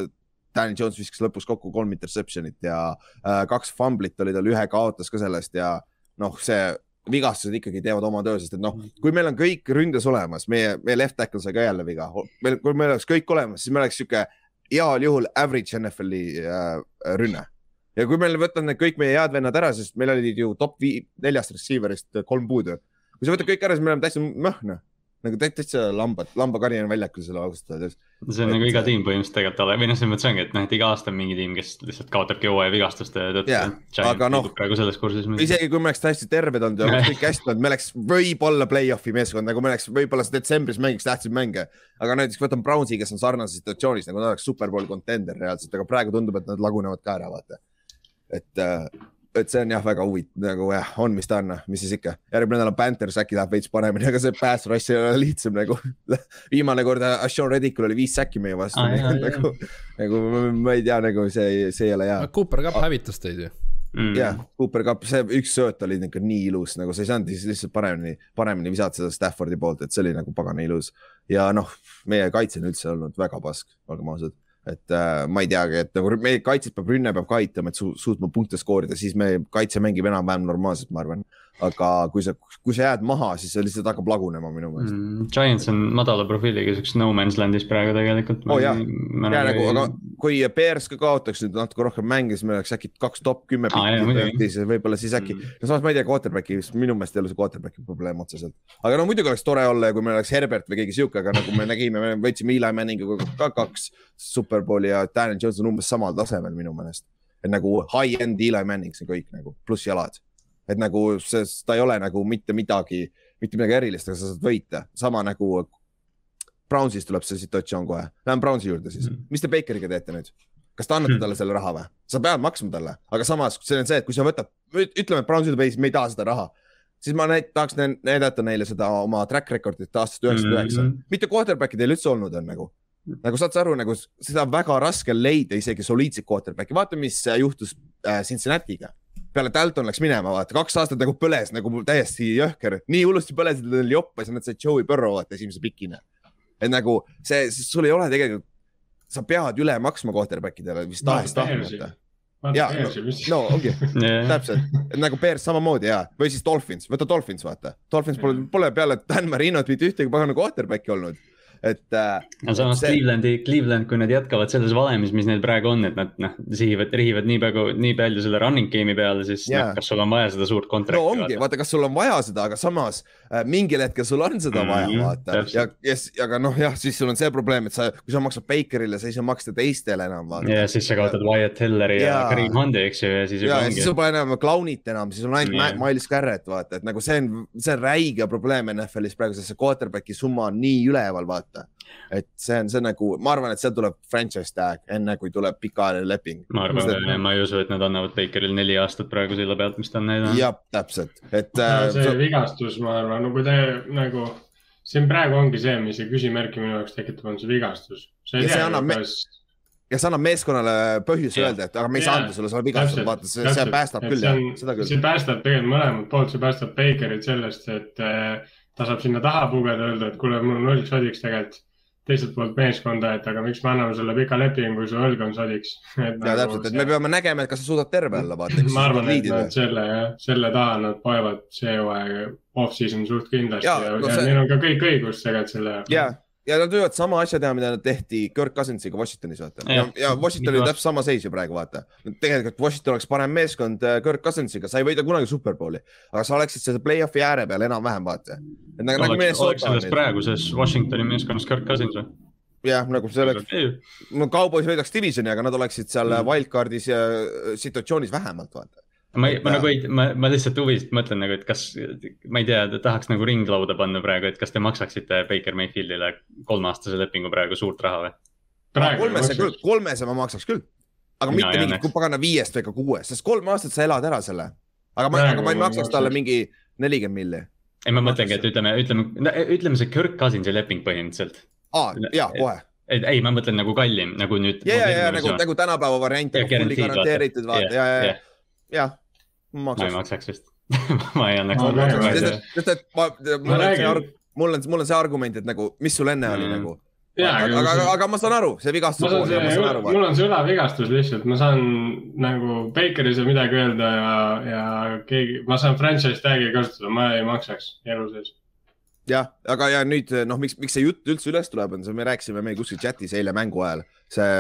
Daniel Jones viskas lõpus kokku kolm interception'it ja äh, kaks fumblit oli tal, ühe kaotas ka sellest ja noh, see vigastused ikkagi teevad oma töö, sest et noh, kui meil on kõik ründes olemas, meie, meie left tackle sai ka jälle viga, meil, kui meil oleks kõik olemas, siis meil oleks sihuke heal juhul average NFL-i äh, rünne. ja kui meil võtad need kõik meie head vennad ära, sest meil olid ju top vii- neljast receiver'ist kolm puudu. kui sa võtad kõik ära, siis me oleme täitsa möhn. Nagu tä- täitsa lambad, lambakari on väljakul selle ausalt öeldes. see on nagu iga tiim põhimõtteliselt tegelikult ole, või noh, selles mõttes ongi, et noh, et iga aasta on mingi tiim, kes lihtsalt kaotabki hooaja vigastuste tõttu Jaa, aga noh, praegu selles kursis. isegi kui me oleks täiesti terved olnud ja oleks kõik hästi olnud, me oleks võib-olla play-off'i meeskond, nagu me oleks võib-olla detsembris mängiks tähtsaid mänge. aga näiteks võtame Brownsi, kes on sarnases situatsioonis nagu nad oleks superbowl contender reaalselt, aga praegu tundub, et nad lagunevad ka ära, vaata. et, et see on jah, väga huvitav, nagu jah, on, mis ta on, mis siis ikka. järgmine nädal on Panthers, äkki läheb veits paremini, aga see pass rush ei ole lihtsam nagu. viimane kord Sean Reddickul oli viis säkki meie vastu jaa, nagu, nagu ma- ma ei tea, nagu see, see ei ole hea Cooper Cup hävitas teid ju. mm. jah, Cooper Cup, see üks sööt oli ikka nii ilus, nagu sa ei saanud siis lihtsalt paremini, paremini visata seda Staffordi poolt, et see oli nagu pagana ilus. ja noh, meie kaitse on üldse olnud väga pask, olgem ausad. Et äh, ma ei teagi, et nagu meie kaitset peab, rünne peab ka aitama, et su suutma punkte skoorida, siis meie kaitse mängib enam-vähem normaalselt, ma arvan. Aga kui sa, kui sa jääd maha, siis see lihtsalt hakkab lagunema minu meelest mm.. Giants on madala profiiliga siukses no man's land'is praegu tegelikult. Oo, jah. ja nagu, aga kui Bears ka kaotaks nüüd natuke rohkem mänge, siis meil oleks äkki kaks top kümme pikki, võib-olla siis äkki Mm. no samas ma ei tea, quarterback'i, minu meelest ei ole see quarterback'i probleem otseselt. aga no muidugi oleks tore olla ja kui meil oleks Herbert või keegi sihuke, aga nagu me nägime, me võitsime Eli Manninguga ka kaks superbowli ja Daniel Jones on umbes samal tasemel minu meelest. et nagu high-end Eli Manning, see kõik nagu pluss jalad. Et nagu see, ta ei ole nagu mitte midagi, mitte midagi erilist, aga sa saad võita, sama nagu Brownsis tuleb see situatsioon kohe, lähme Brownsi juurde siis Mm. mm., mis te Bakeriga teete nüüd? kas te annate Hmm. talle selle raha või? sa pead maksma talle, aga samas see on see, et kui sa võtad, ütleme, et Browns ütleb ei, me ei taha seda raha, siis ma näit-, tahaks nä- näidata neile seda oma track record'it aastast üheksakümmend üheksa Mhm.. mitte quarterback'i teil üldse olnud on nagu, nagu saad sa aru, nagu seda on väga raske leida isegi soliidset quarterback'i, vaata, mis äh, juhtus äh, Cincinnati'ga. Peale Dalton läks minema, vaata. Kaks aastat nagu põles nagu täiesti jõhker, nii hullusti põles, et neil joppas ja nad said Joey Burrow vaata esimese pikina. et nagu see, sul ei ole tegelikult, sa pead üle maksma quarterback idele vist tahes tahtmata. Jaa, no ongi, täpselt, nagu Bears samamoodi ja, või siis Dolphins, võta Dolphins, vaata. Dolphins pole, pole peale Dan Marinot mitte ühtegi pagana quarterback'i olnud. Et äh, aga samas See- Clevelandi, Cleveland, kui nad jätkavad selles valemis, mis neil praegu on, et nad noh, sihivad, rihivad nii palju, nii palju selle running game'i peale, siis Jaa. noh, kas sul on vaja seda suurt no contract'i ongi, vaata, kas sul on vaja seda, aga samas äh, mingil hetkel sul on seda vaja Mhm, vaata ja ja, ja, aga noh, jah, siis sul on see probleem, et sa, kui sa maksad Bakerile, sa ei saa maksta teistele enam vaata. ja siis sa kaotad Wyatt Helleri ja Jaa. Kareem Hundi, eks ju, ja siis ja, ja siis sul pole enam Clownit enam, siis on ainult yeah. Miles Garrett, vaata, et nagu see on, see on räige probleem NFL-is praegu, sest see quarterback'i summa on nii üleval, vaata. Et see on see nagu, ma arvan, et seal tuleb franchise tag enne, kui tuleb pikaajaline leping. ma arvan, ma ei usu, et nad annavad Bakeril neli aastat praegu selle pealt, mis ta on näidanud. jah, täpselt, et no, äh, see sa- vigastus, ma arvan, no kui te nagu, siin praegu ongi see, mis see küsimärki minu jaoks tekitab, on see vigastus. sa ei Ja see tea annab ju, me- kas, ja see annab meeskonnale põhjuse Jah. öelda, et aga me ei saa anda sulle, sa oled vigastatud, vaata, see, see päästab küll jah, seda küll. see päästab tegelikult mõlemat poolt, see päästab Bakerit sellest, et äh, ta saab sinna taha pugeda, öelda, et kuule, mul on õlg sodiks tegelikult. teiselt poolt meeskonda, et aga miks me anname sulle pika lepingu, kui su õlg on sodiks. ja täpselt, et me peame nägema, et kas sa suudad terve olla, vaata. nagu ma arvan, et nad selle selle taha nad paevad see hooaeg off-season suht kindlasti Jaa, ja, no ja see- neil on ka kõik õigus tegelikult selle jaoks. ja, nad võivad sama asja teha, mida nad tehti Kirk Cousinsiga Washingtonis, vaata. ja ja Washington oli täpselt sama seis ju praegu, vaata. tegelikult Washington oleks parem meeskond äh, Kirk Cousinsiga, sa ei võida kunagi superbowli, aga sa oleksid selle play-off'i ääre peal enam-vähem, vaata. nagu, nagu oleks, oleks selles Minnesota. praeguses Washingtoni meeskonnas Kirk Cousins või? jah, nagu see oleks, no Cowboys võidaks divisioni, aga nad oleksid seal Mm. wildcard'is ja äh, situatsioonis vähemalt, vaata. Ma ma Et, nagu ei, ma, ma lihtsalt huvist mõtlen nagu, et kas, ma ei tea, tahaks nagu ringlauda panna praegu, et kas te maksaksite Baker Mayfieldile kolmeaastase lepingu praegu suurt raha või? kolmese küll, kolmese ma maksaks küll. aga mitte ei mingi annaks. pagana viiest või ka kuuest, sest kolm aastat sa elad ära selle. aga ma, aga ma ei ma maksaks talle mingi nelikümmend milli. ei, ma mõtlengi, et ütleme, ütleme, ütleme see Kirk Cousinsi leping põhimõtteliselt. aa, ja kohe. ei, ei, ma mõtlen nagu kallim, nagu nüüd. ja, ja, ja nagu, nagu tänapäeva variant, Ja nagu fully garanteeritud, vaata. ja, ja, ja, jah, jah, ma ei maksaks. vist. ma ei annaks sest et ma, mul on see mul on, mul on see argument, et nagu, mis sul enne oli Mm. nagu. Jaa, aga, aga- aga, aga ma saan aru, see ja see, mul on see õlavigastus lihtsalt, ma saan nagu Baker ei saa midagi öelda ja, ja keegi, ma saan franchise tag'i kasutada, ma ei maksaks elu sees. jah, aga ja nüüd noh, miks, miks see jutt üldse üles tuleb, on see, me rääkisime meil kuskil chatis eile mängu ajal, see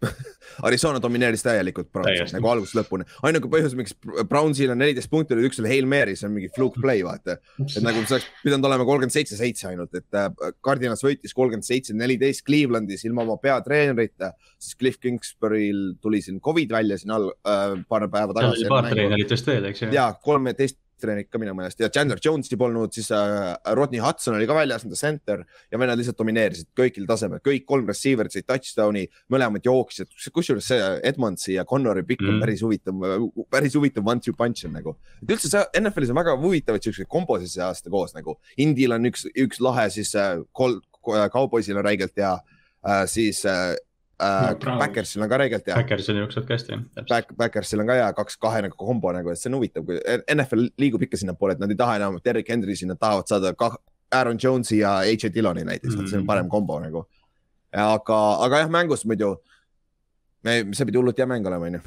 Arizona domineeris täielikult Brownsi nagu algusest lõpuni. ainuke põhjus, miks Brownsil on neliteist punkti, oli üks oli Hail Mary, see on mingi fluke play, vaata. et nagu see oleks pidanud olema kolmkümmend seitse, seitse ainult, et äh, Cardinals võitis kolmkümmend seitse, neliteist Clevelandis ilma oma peatreenerita, siis Cliff Kingsbury'l tuli siin Covid välja siin all äh, paar päeva seal tagasi oli. paar treenerit vist veel, eks ju. ja kolmeteist treenerit ka minu meelest ja Chandler Jones'i polnud, siis äh, Rodney Hudson oli ka väljas, nende center ja vennad lihtsalt domineerisid kõigil tasemel, kõik kolm receiver'it said touchdown'i, mõlemad jooksid, kusjuures see Edmondsi ja Connori pikk on Mm. päris huvitav, päris huvitav one-two punch on nagu. et üldse see NFL-is on väga huvitavaid siukseid kombosid see aasta koos nagu, Indil on üks, üks lahe, siis äh, kol-, Cowboysil on räigelt hea äh,, siis äh, äh, No, Browns. Backersil on ka räigelt hea. Backersil jookseb ka hästi, täpselt. Back, Backersil on ka hea kaks, kahe nagu kombo nagu, et see on huvitav, kui NFL liigub ikka sinnapoole, et nad ei taha enam Derek Henry'si, nad tahavad saada ka Aaron Jones'i ja AJ Dilloni näiteks mm, -hmm. see on Mhm. parem kombo nagu. aga, aga jah, mängus muidu, me, see pidi hullult hea mäng olema, onju.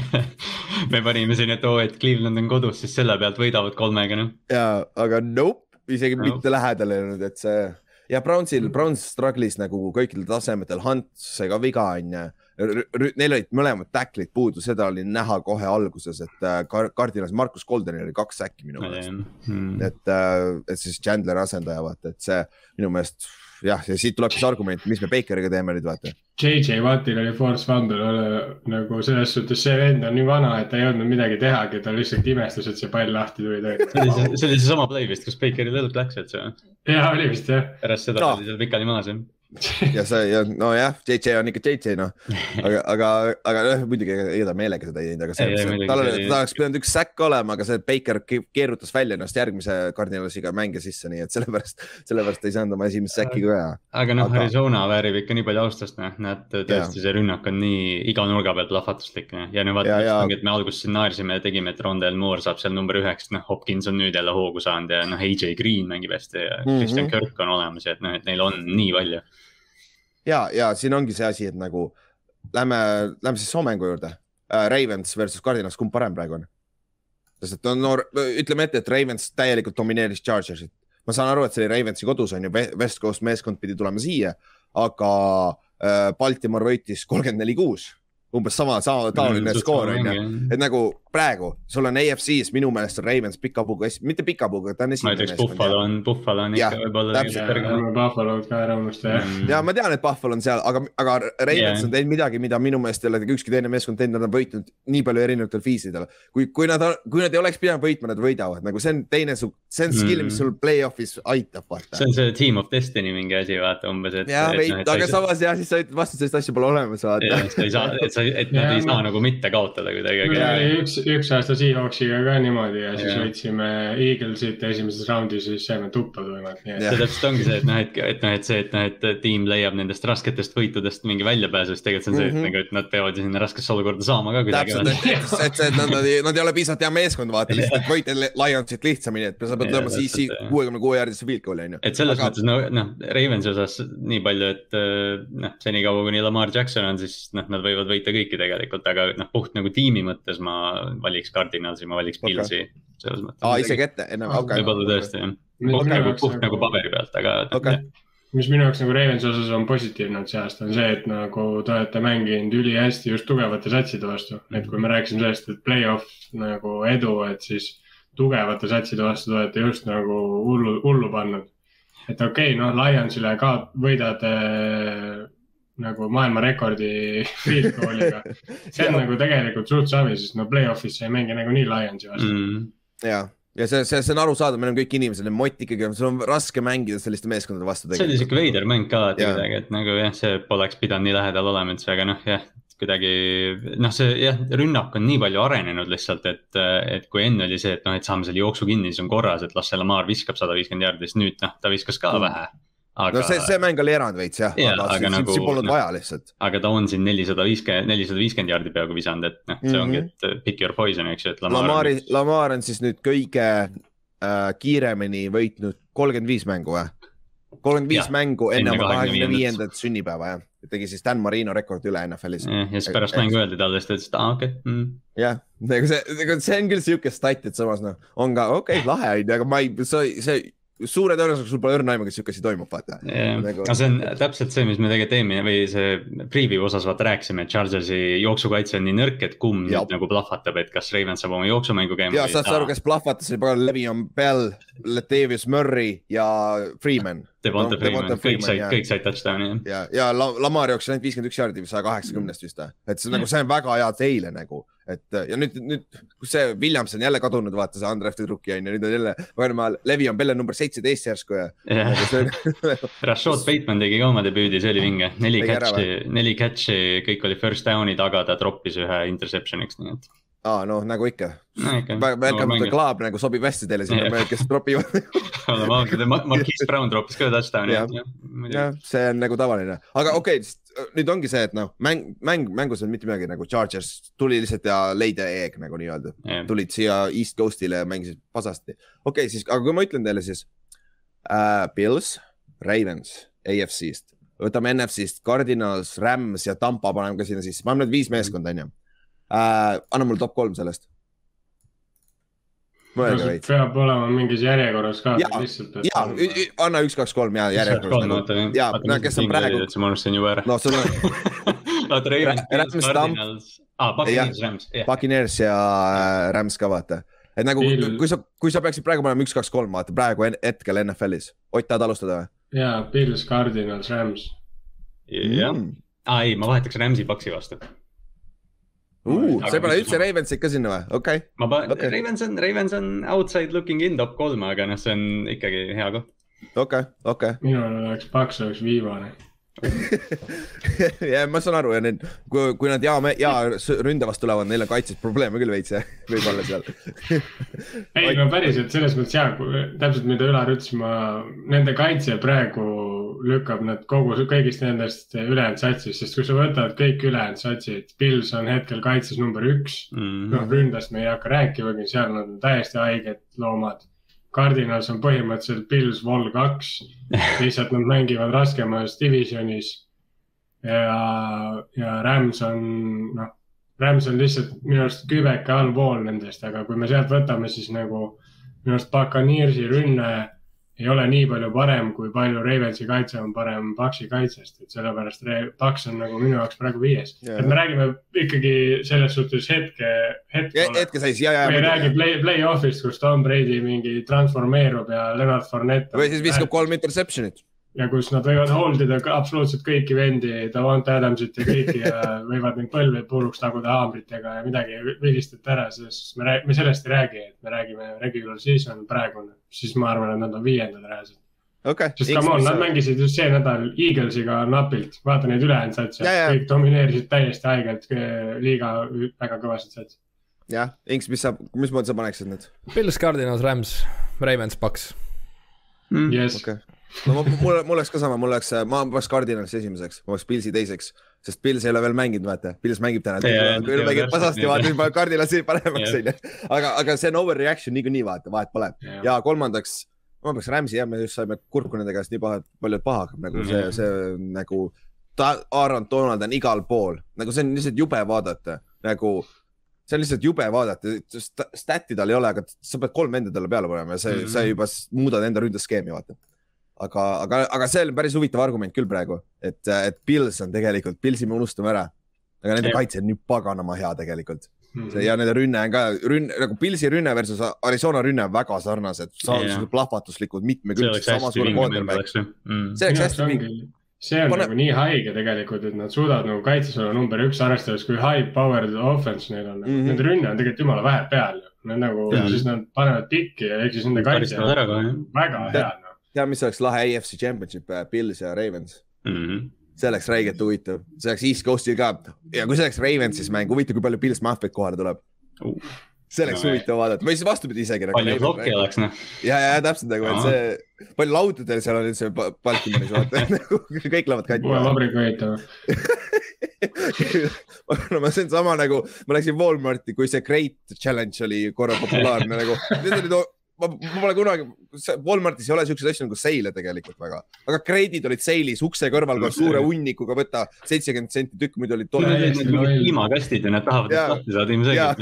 me panime siin, et oo, et Cleveland on kodus, siis selle pealt võidavad kolmega, noh. ja, aga nope, isegi nope. mitte lähedal ei olnud, et see ja Brownsil, Browns struggle'is nagu kõikidel tasemetel, Hunt sai ka viga, onju. Neil olid mõlemad tackle'id puudu, seda oli näha kohe alguses, et äh, Kar- Cardinas Markus Goldenil oli kaks säkki minu meelest. Mm. et, et siis Chandleri asendaja, vaata, et see minu meelest jah, ja siit tuleb siis argument, mis me Bakeriga teeme nüüd, vaata. JJ Wattil oli force ole- nagu selles suhtes, see vend on nii vana, et ta ei jõudnud midagi tehagi, ta lihtsalt imestas, et see pall lahti tuli see oli see, see oli seesama play vist, kus Bakeril õlg läks, et see ja oli vist jah. pärast seda Aa. oli seal pikali maas jah. Ja see ja nojah, JJ on ikka JJ noh, aga, aga, aga noh, muidugi ega ta meelega seda ei teinud, aga Ei, ei, see, muidugi tal see oli, oli- ta oleks pidanud üks säkk olema, aga see Baker ke- keerutas välja ennast järgmise Cardinalisiga mänge sisse, nii et sellepärast, sellepärast ei saanud oma esimest säkki ka aga noh Aga-, Arizona väärib ikka nii palju austust, noh, näed tõesti see rünnak on nii iga nurga pealt plahvatuslik, noh. ja no vaata ja-, et me alguses ja tegime, et Rondel Moore saab seal number üheks, noh, Hopkins on nüüd jälle hoogu saanud ja noh, AJ Green mängib hästi ja Mhm. Christian Kirk on olemas ja et noh, et neil on nii palju. ja, ja siin ongi see asi, et nagu lähme, lähme siis soomängu juurde uh,. Ravens versus Cardinals, kumb parem praegu on? sest et no, no ütleme ette, et Ravens täielikult domineeris Chargersit. ma saan aru, et see oli Ravensi kodus on ju, West Coast meeskond pidi tulema siia, aga uh, Baltimore võitis kolmkümmend neli, kuus, umbes sama, sama taoline skoor on ju. et nagu praegu sul on AFC-s minu meelest on Ravens pika puuga, mitte pika puuga, ta on ma esimene ütleks Buffalo on, Buffalo on Jah, ikka võib-olla. Buffalo'd ka ära unusta jah. Mm. ja ma tean, et Buffalo on seal, aga, aga Ravens Jah. on teinud midagi, mida minu meelest ei ole ükski teine meeskond teinud, nad on võitnud nii palju erinevatel viisidel. kui, kui nad, kui nad ei oleks pidanud võitma, nad võidavad, nagu see on teine, see on skill, mis Mm. sul play-off'is aitab, vaata see. on see Team of Destiny mingi asi, vaata umbes, et. ja, aga samas jah, siis sa ütled vastu, sellist asja pole olemas, vaata. jah, sa ei saa, et sa, et nad Jah, ei saa ma- nagu mitte kaotada kuidagi, aga oli üks, aasta Seahawksiga ka niimoodi ja siis võitsime Eaglesit esimeses raundis ja siis saime tuppa tuimalt, nii Jah. et. see täpselt ongi see, et noh, et, et noh, et see, et noh, et tiim leiab nendest rasketest võitudest mingi väljapääsu, siis tegelikult see on see, et Mhm. nagu, et nad peavad ju sinna raskesse olukorda saama ka kuidagi. täpselt, et, et, see, et nad, nad, ei- nad ei ole piisavalt hea meeskond, vaata lihtsalt, et võita Lionsit lihtsamini, et sa pead lööma siis kuuekümne kuue jaardisse field goal'i onju. et selles Aga- mõttes no, noh, Ravensi osas nii palju, et äh, noh, senikaua kuni Lamar Jackson on, siis noh, nad võivad võita kõiki tegelikult, aga noh, puht nagu tiimi mõttes ma valiks Cardinalsi, ma valiks. Pilsi selles mõttes. aa, isegi ette, ennem, okei. võib-olla tõesti jah, Mis puht minu nagu, puht nagu- nagu paberi pealt, aga Okei. mis minu jaoks nagu Ravensi osas on positiivne see aasta, on see, et nagu te olete mänginud ülihästi just tugevate satside vastu. et kui me rääkisime sellest, et play-off nagu edu, et siis tugevate satside vastu te olete just nagu hullu, hullu pannud. et okei okay,, noh, Lionsile ka võidad nagu maailmarekordi field goal'iga. see on nagu tegelikult suht savi, sest no play-off'is sa ei mängi nagunii Lionsi vastu mm.. mm, ja, ja see, see, see on arusaadav, me oleme kõik inimesed, mott ikkagi, sul on raske mängida selliste meeskondade vastu. see oli siuke veider mäng ka kuidagi, et nagu jah, see poleks pidanud nii lähedal olema üldse, aga noh, jah, kuidagi noh, see jah, rünnak on nii palju arenenud lihtsalt, et, et kui enne oli see, et noh, et saame selle jooksu kinni, siis on korras, et las see Lamar viskab sada viiskümmend jaardi, siis nüüd noh, ta viskas ka Mm. Aga no see, see mäng oli erand veits jah Jaa, aga, aga aga nagu- siin polnud noh. vaja lihtsalt. aga ta on siin nelisada viiskümmend, nelisada viiskümmend jaardi peaaegu visanud, et noh, see Mhm. ongi, et pick your poison, eks ju, et Lamar Lamari on,, Lamar on siis nüüd kõige äh, kiiremini võitnud kolmkümmend viis mängu või? kolmkümmend viis mängu enne oma kahekümne 25. viiendat sünnipäeva jah, tegi siis Dan Marino rekordi üle NFL-is. ja siis pärast mängu öeldi talle, siis ta ütles, et aa okei okay, mm.. jah, nagu see, see on küll siuke stat, et samas noh, on ka okei okay,, lahe on ju, aga ma ei, see, see suure tõenäosusega sul pole õrna aimu, kas siuke asi toimub, vaata. jah, Nagu- aga see on täpselt see, mis me tegelikult eelmine või see preview osas vaata rääkisime, et Chargersi jooksukaitse on nii nõrk, et kumb Jaa. nüüd nagu plahvatab, et kas Ravens saab oma jooksumängu käima. ja saad sa aru, kes plahvatas, oli pagan Le'Veon Bell, Latavius Murray ja Freeman. Devonta no, Freeman, kõik said jah., kõik said touchdown'i jah. ja, ja La- Lamar jooksis ainult viiskümmend üks jaardi saja kaheksakümnest vist või, et see nagu, see on väga hea teile nagu, et ja nüüd, nüüd, kus see Williams on jälle kadunud, vaata see undrafted rookie on ju, nüüd on jälle, Le'Veon Bell on number seitseteist järsku ja. on Rashad Bateman tegi ka oma debüüdi, see oli vinge, neli catch'i, neli catch'i, kõik oli first down'id, aga ta troppis ühe interception'iks, nii et. aa, noh, nagu ikka. no. Welcome to the club nagu sobib hästi teile sinna Jah., kes tropivad. Marquise Brown troppis ka touchdown'i Jah. jah, see on nagu tavaline, aga okei okay,, nüüd ongi see, et noh, mäng, mäng, mängus ei olnud mitte midagi nagu Chargers tuli lihtsalt ja leida eeg nagu nii-öelda. tulid siia East Coast'ile ja mängisid pasasti. okei okay,, siis, aga kui ma ütlen teile siis äh, Bills, Ravens AFC-st, võtame NFC-st Cardinals, Rams ja Tampa paneme ka sinna sisse, paneme need viis meeskonda, onju äh,. anna mulle top kolm sellest. mõelge veits. peab olema mingis järjekorras ka lihtsalt. ja, anna üks, kaks, kolm ja järjekorras nagu. Jaa, no kes on praegu- ma unustasin juba ära. noh, sul on oota, Ravens, Cardinals, aa, Buccaneers, Rams. Buccaneers ja äh, Rams ka vaata. et nagu, kui sa, kui sa peaksid praegu panema üks, kaks, kolm, vaata praegu hetkel NFL-is. Ott, tahad alustada või? jaa, Bills, Cardinals, Rams. jah, Mm. aa ei, ma vahetaks Rams'i Bucksi vastu. Uh, sa ei pane mis- üldse Ravensit ka sinna või? okei okay., ma panen okay., Ravens on, Ravens on outside looking in top kolm, aga noh, see on ikkagi hea koht. okei, okei. minul oleks Paks oleks viimane. ja ma saan aru ja need, kui, kui nad ja, ja s- ründe vastu tulevad, neil on kaitses probleeme küll veits jah, võib-olla seal. ei no päriselt selles mõttes jaa, täpselt mida Ülar ütles, ma, nende kaitse praegu lükkab nad kogu, kõigist nendest ülejäänud satsist, sest kui sa võtad kõik ülejäänud satsid, Pils on hetkel kaitses number üks. Mm. noh, ründest me ei hakka rääkimagi, seal nad on täiesti haiged loomad. Cardinals on põhimõtteliselt Pils Vol kaks, lihtsalt nad mängivad raskemas divisionis. ja, ja Rams on, noh, Rams on lihtsalt minu arust kübeke allpool nendest, aga kui me sealt võtame, siis nagu minu arust Buccaneersi rünne ei ole nii palju parem, kui palju Ravensi kaitse on parem Paxi kaitsest, et sellepärast Paks on nagu minu jaoks praegu viies. Jaa. et me räägime ikkagi selles suhtes hetke, hetke. hetkeseis ja, ja me ei. räägi play, play-off'ist, kus Tom Brady mingi transformeerub ja Leonard Fournette. või siis viskab kolm interception'it. Ja kus nad võivad hold ida absoluutselt kõiki vendi, Davante Adamsit ja kõiki ja võivad neid põlve puruks taguda haamritega ja midagi ei vilistata ära, sest me me sellest ei räägi, et me räägime regular season praegune, siis ma arvan, et nad on viiendad reaalselt. okei. sest come on, nad mängisid just see nädal Eaglesiga napilt, vaata neid ülejäänud ja. kõik domineerisid täiesti haigelt liiga väga kõvasid satse. jah, Inks, mis sa, mismoodi sa paneksid need? Pils, Cardinals, Rams, Ravens, Paks. Mm. Yes. okay.. No mul, mul oleks ka sama, mul oleks, ma paneks Cardinalist esimeseks, ma paneks Pilsi teiseks, sest Pils ei ole veel mänginud, vaata, Pils mängib täna küll jaa, mängib pasasti, vaata, siis ma Cardinalsi paremaks onju. aga, aga see on overreaction niikuinii, vaata, vahet pole. Ja kolmandaks, ma paneks Rams'i jah, me just saime kurku nende käest nii paha, palju paha hakkab nagu see, Mhm. see nagu. ta, Aaron Donald on igal pool, nagu see on lihtsalt jube vaadata, nagu see on lihtsalt jube vaadata, stat'i tal ei ole, aga sa pead kolm venda talle peale panema ja see mm, Mhm. -hmm. sa juba s- muudad enda ründeskeemi, vaata. aga, aga, aga see on päris huvitav argument küll praegu, et, et Pils on tegelikult, Pilsi me unustame ära. aga nende kaitse on nii paganama hea tegelikult Mhm. see ja nende rünne on ka, rünn- nagu Pilsi rünne versus Arizona rünne on väga sarnased, Jah. plahvatuslikud, mitmekülgsed, samasugune mm.. see oleks hästi vinge. ongi- see on Pane- nagu nii haige tegelikult, et nad suudavad nagu kaitses olla number üks, arvestades, kui high powered offense neil on mm. Mhm. -hmm. Nende rünne on tegelikult jumala vähe peal. Nad nagu siis nad panevad pikki ja ehk siis nende kaitse on väga hea noh. tead, mis oleks lahe AFC Championship, Pils ja Ravens? mm -hmm.. see oleks räigelt huvitav, see oleks East Coastil ka ja kui see oleks Ravensis mäng, huvitav, kui palju Pils Mahvet kohale tuleb. Uh. see oleks No, huvitav vaadata või siis vastupidi isegi. palju plokki oleks noh. ja, ja täpselt nagu, et see, palju laudadel seal on üldse Ba- Baltimoris vaata, nagu kõik lähevad katki. vabriku ehitama. no ma, see on sama nagu, ma läksin Walmarti, kui see Great Challenge oli korra populaarne nagu, need olid, ma, ma pole kunagi, Walmartis ei ole siukseid asju nagu seile tegelikult väga, aga Great'id olid seilis ukse kõrval koos suure hunnikuga, võta seitsekümmend senti tükk, muidu olid. Täiesti loll. piimakastid ja nad tahavad Jaa. lahti saada ilmselgelt.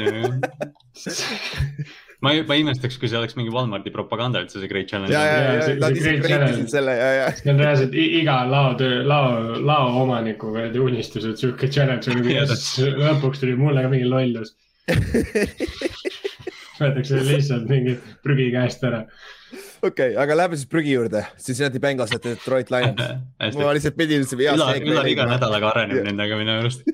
ma ei, ma ei imestaks, kui see oleks mingi Walmarti propaganda üldse, see Great Challenge. ja, ja, ja see- nad ise Challenge. selle ja, ja. see on reaalselt iga laotöö, lao, lao omaniku unistus, et sihuke challenge siis lõpuks tuli mulle ka mingi lollus. võetakse lihtsalt mingi prügi käest ära. okei, aga lähme siis prügi juurde, Cincinnati Bengals ja Detroit Lions. ma lihtsalt pidin seda Ülar, head Ülar iga nädalaga areneb Jah. nendega minu arust.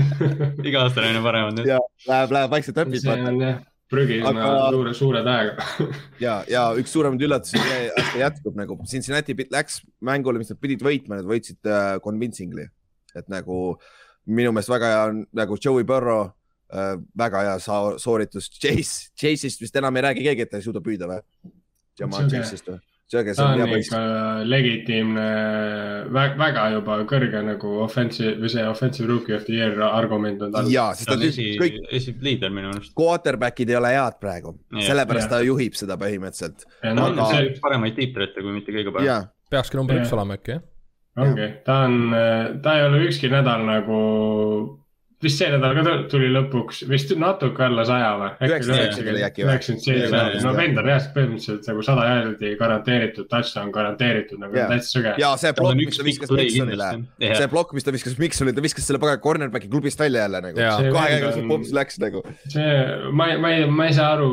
iga aasta on aina paremad ja läheb, läheb vaikselt õpib see on jah, prügi Aga- suure, suure tähega. ja, ja üks suuremaid üllatusi see aasta jätkub nagu Cincinnati läks mängule, mis nad pidid võitma, nad võitsid uh, convincingly, et nagu minu meelest väga hea on nagu Joey Burrow väga hea sooritus, Chase, Chase'ist vist enam ei räägi keegi, et ta ei suuda püüda või? Jamal Chase'ist või? sööge, see on on hea poiss ikka. legitiimne, väga juba kõrge nagu offensive või see offensive rookie of the year argument on tal. ja, sest ta on esi kõik, esiliider minu arust. quarterback'id ei ole head praegu, sellepärast Jah. ta juhib seda põhimõtteliselt. ta no on Aga- see üks paremaid tiiprette, kui mitte kõige parem. ja, peakski number üks Jah. olema äkki, jah? ongi, ta on, ta ei ole ükski nädal nagu, vist see nädal ka tu- tuli lõpuks vist natuke alla saja või? Üheksakümmend seitse no vend on reaalselt põhimõtteliselt nagu sada jaardi garanteeritud, touchdown garanteeritud nagu Jah. täitsa sõge. ja see plokk, on mis ta viskas Miksonile, see plokk, mis ta viskas Miksonile, ta viskas selle pagana cornerback'i klubist välja jälle nagu. Kahe käega on- see pops läks nagu. see, ma ei, ma ei, ma ei saa aru,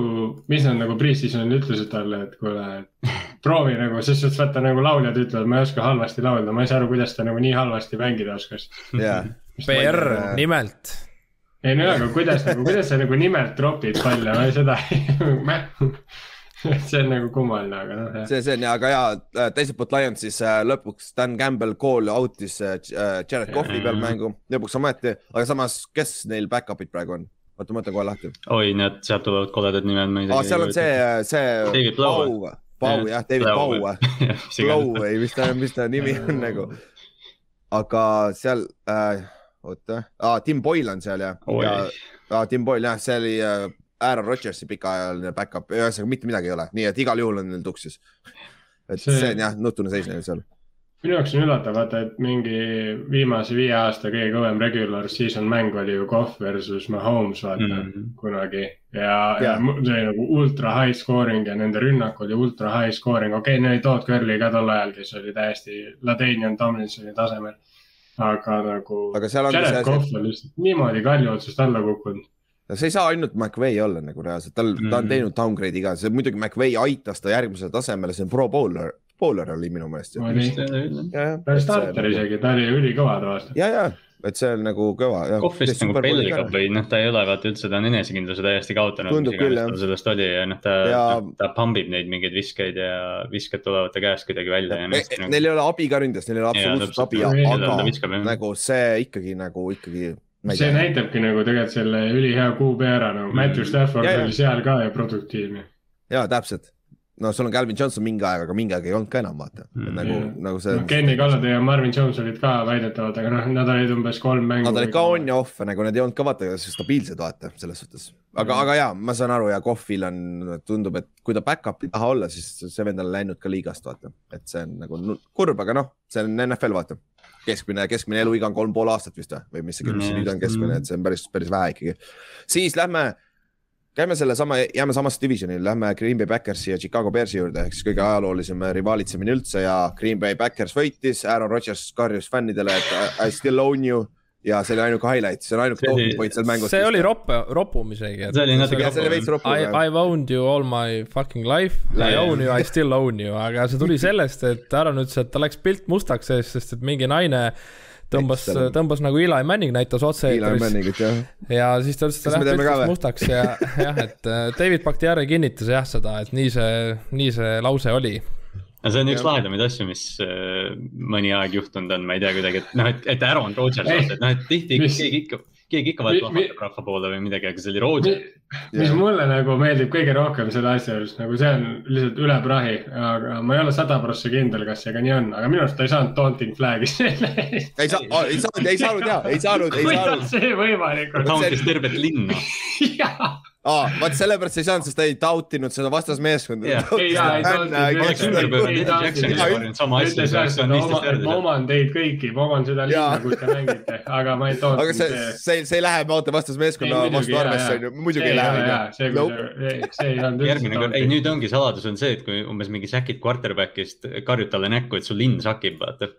mis nad nagu pre-seasonil ütlesid talle, et kuule, proovi nagu, selles suhtes vaata nagu lauljad ütlevad, ma ei oska halvasti laulda, ma ei saa aru, kuidas ta nagu nii halvasti mängida oskas. jaa, PR nimelt. ei no aga kuidas nagu, kuidas sa nagu nimelt tropid palle, ma ei seda see on nagu kummaline, aga noh, see, see on ja, aga ja teiselt poolt Lions siis äh, lõpuks Dan Campbell call out'is äh, Jared Coughli peal mängu, lõpuks ometi, aga samas, kes neil back-up'id praegu on? oota, ma võtan kohe lahti. oi, näed, sealt tulevad koledad nimed, ma ei aa, seal on see, see. David Blow. Pau, Pau jah, David Pau, Blow see. või mis ta, mis ta nimi on nagu. aga seal äh,, oota, Tim Boyle on seal ja, Oi. ja ah, Tim Boyle jah, see oli äh, Aaron Rodgersi pikaajaline back-up, ühesõnaga mitte midagi ei ole, nii et igal juhul on neil tuksis. et see, See- on jah, nutune seis neil seal. minu jaoks on üllatav, vaata, et mingi viimase viie aasta kõige kõvem regular season mäng oli ju Cough versus Mahomes, vaata mm. Mhm. kunagi. ja, ja. see oli nagu ultra high scoring ja nende rünnak oli ultra high scoring, okei okay,, neil oli Todd Curly ka tol ajal, kes oli täiesti Ladanian Tomlinsoni tasemel. Aga nagu aga seal ongi Jared see Cough on lihtsalt niimoodi kalju otsast alla kukkunud. et see ei saa ainult McVay olla nagu reaalselt, tal mm., ta on Mhm. teinud downgrade'i ka, see muidugi McVay aitas ta järgmisele tasemele, see on pro bowler, bowler oli minu meelest oli, ta oli starter. isegi, ta oli ülikõva aasta. ja, ja, et see on nagu kõva. Kohvist nagu pelgab või noh, ta ei ole vaata üldse, ta on enesekindluse täiesti kaotanud. Tundub küll, jah. sellest oli ja noh, ta Ja-, ta pumbib neid mingeid viskeid ja visked tulevad ta käest kuidagi välja ja noh. Neil ei ole abi ka ründes, neil ei ole Jaa, absoluutselt abi, aga viskab nagu see ikkagi nagu ikkagi. see näitabki nagu tegelikult selle ülihea QB ära nagu Mm. Matthew Stafford Ja, ja. oli seal ka ja produktiivne. ja täpselt, no sul on Calvin Johnson mingi aeg, aga mingi aeg ei olnud ka enam vaata mm,, Mm. nagu Jah., nagu see noh, Kenny Galladay ja Marvin Jones olid ka väidetavalt, aga noh, nad olid umbes kolm mängu. Nad olid ka on ja off, nagu need ei olnud ka vaata stabiilsed vaata selles suhtes. aga mm., aga ja ma saan aru ja Kohvil on, tundub, et kui ta back-up ei taha olla, siis see vend on läinud ka liigast vaata, et see on nagu nu- kurb, aga noh, see on NFL vaata. keskmine, keskmine eluiga on kolm pool aastat vist või, või mis see, mis see nüüd on keskmine, et see on päris, päris vähe ikkagi. siis lähme, käime sellesama, jääme samasse divisioni, lähme Green Bay Backersi ja Chicago Bearsi juurde, ehk siis kõige ajaloolisem rivaalitsemine üldse ja Green Bay Backers võitis, Aaron Rodgers karjus fännidele, et I still own you ja see oli ainuke highlight, see on ainuke tohutu võit seal mängus. see oli roppe, ropum isegi. See oli natuke see oli veits ropu. I, I've owned you all my fucking life, I own you, I still own you, aga see tuli sellest, et Aaron ütles, et tal läks pilt mustaks ees, sest et mingi naine tõmbas tõmbas nagu Eli Manning näitas Eli otse-eetriis Manningit jah. ja siis ta ütles, et ta läheb või? mustaks ja jah, et äh, David Bakhtiari kinnitas jah seda, et nii see, nii see lause oli. no see on üks Jah. lahedamaid asju, mis äh, mõni aeg juhtunud on, ma ei tea kuidagi, et noh, et, et Aaron Rodgers, et noh, et tihti keegi ikka, keegi ikka Mi- vahel mi- rahva poole või midagi, aga see oli Rodgers. mis mulle nagu meeldib kõige rohkem selle asja juures, nagu see on lihtsalt üle prahi, aga ma ei ole sada prossa kindel, kas see ka nii on, aga minu arust ta ei saanud taunting flag'i selle eest. ei saa, ei saanud, ei saanud ja, ei saanud, ei saanud kuidas. see võimalik on? tauntis tervet linna. aa, vaat sellepärast sa ei saanud, sest ta ei tautinud seda vastasmeeskonda. Jah. ei, jaa, ei tahtnud. Oleks ümber pööranud, Eddie Jackson ei korjanud sama asja, ütles see oleks jah, saanud et 15 oma, järgi ma oman teid kõiki, ma oman seda linna, kus te mängite, aga ma ei toonud. aga see, see, see ei lähe vaata vastasmeeskonna vastu arvesse onju, muidugi ei lähe ei olnud järgmine kord, ei nüüd ongi saladus on see, et kui umbes mingi säkid quarterback'ist, karjud talle näkku, et su linn sakib, vaata.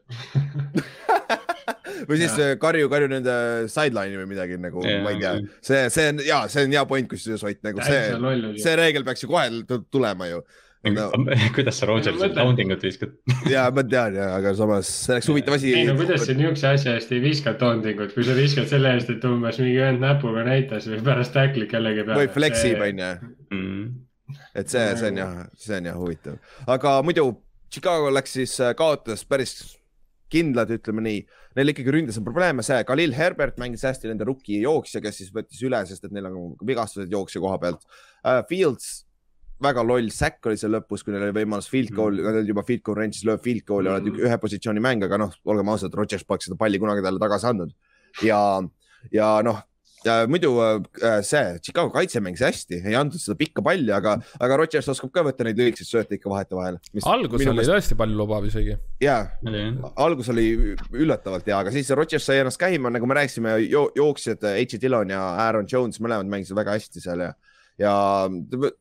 või siis karju, karju nende sideline'i või midagi nagu, ma ei tea, see, see on ja see on hea point, kusjuures Ott nagu see, see reegel peaks ju kohe tu- tulema ju. No, kuidas sa Rodgersi mõtle- counting ut viskad? ja ma tean ja, aga samas see oleks huvitav asi. ei no kuidas sa niisuguse asja eest ei viska tondingut, kui sa viskad selle eest, et umbes mingi vend näpuga näitas või pärast tackli kellegi peale. või fleksib onju, Mm. et see, see on jah, see on jah huvitav, aga muidu Chicago läks siis, kaotas päris kindlad, ütleme nii. Neil ikkagi ründes on probleeme, see Khalil Herbert mängis hästi nende rookie jooksja, kes siis võttis üle, sest et neil on vigastused jooksja koha pealt. Uh,. Fields, väga loll säkk oli seal lõpus, kui neil oli võimalus field goal, nad olid juba field goal range'is, lööb field goal'i, oled ühe positsiooni mäng, aga noh, olgem ausad, Rodgers poleks seda palli kunagi talle tagasi andnud. Ja, ja noh ja muidu äh, see Chicago kaitse mängis hästi, ei andnud seda pikka palli, aga, aga Rodgers oskab ka võtta neid lühikeseid sööte ikka vahetevahel. algus oli tõesti palju lubav isegi. jaa, algus oli üllatavalt hea, aga siis Rodgers sai ennast käima, nagu me rääkisime jo, jooksjad H. Dillon ja Aaron Jones mõlemad mängisid väga hästi seal ja, ja,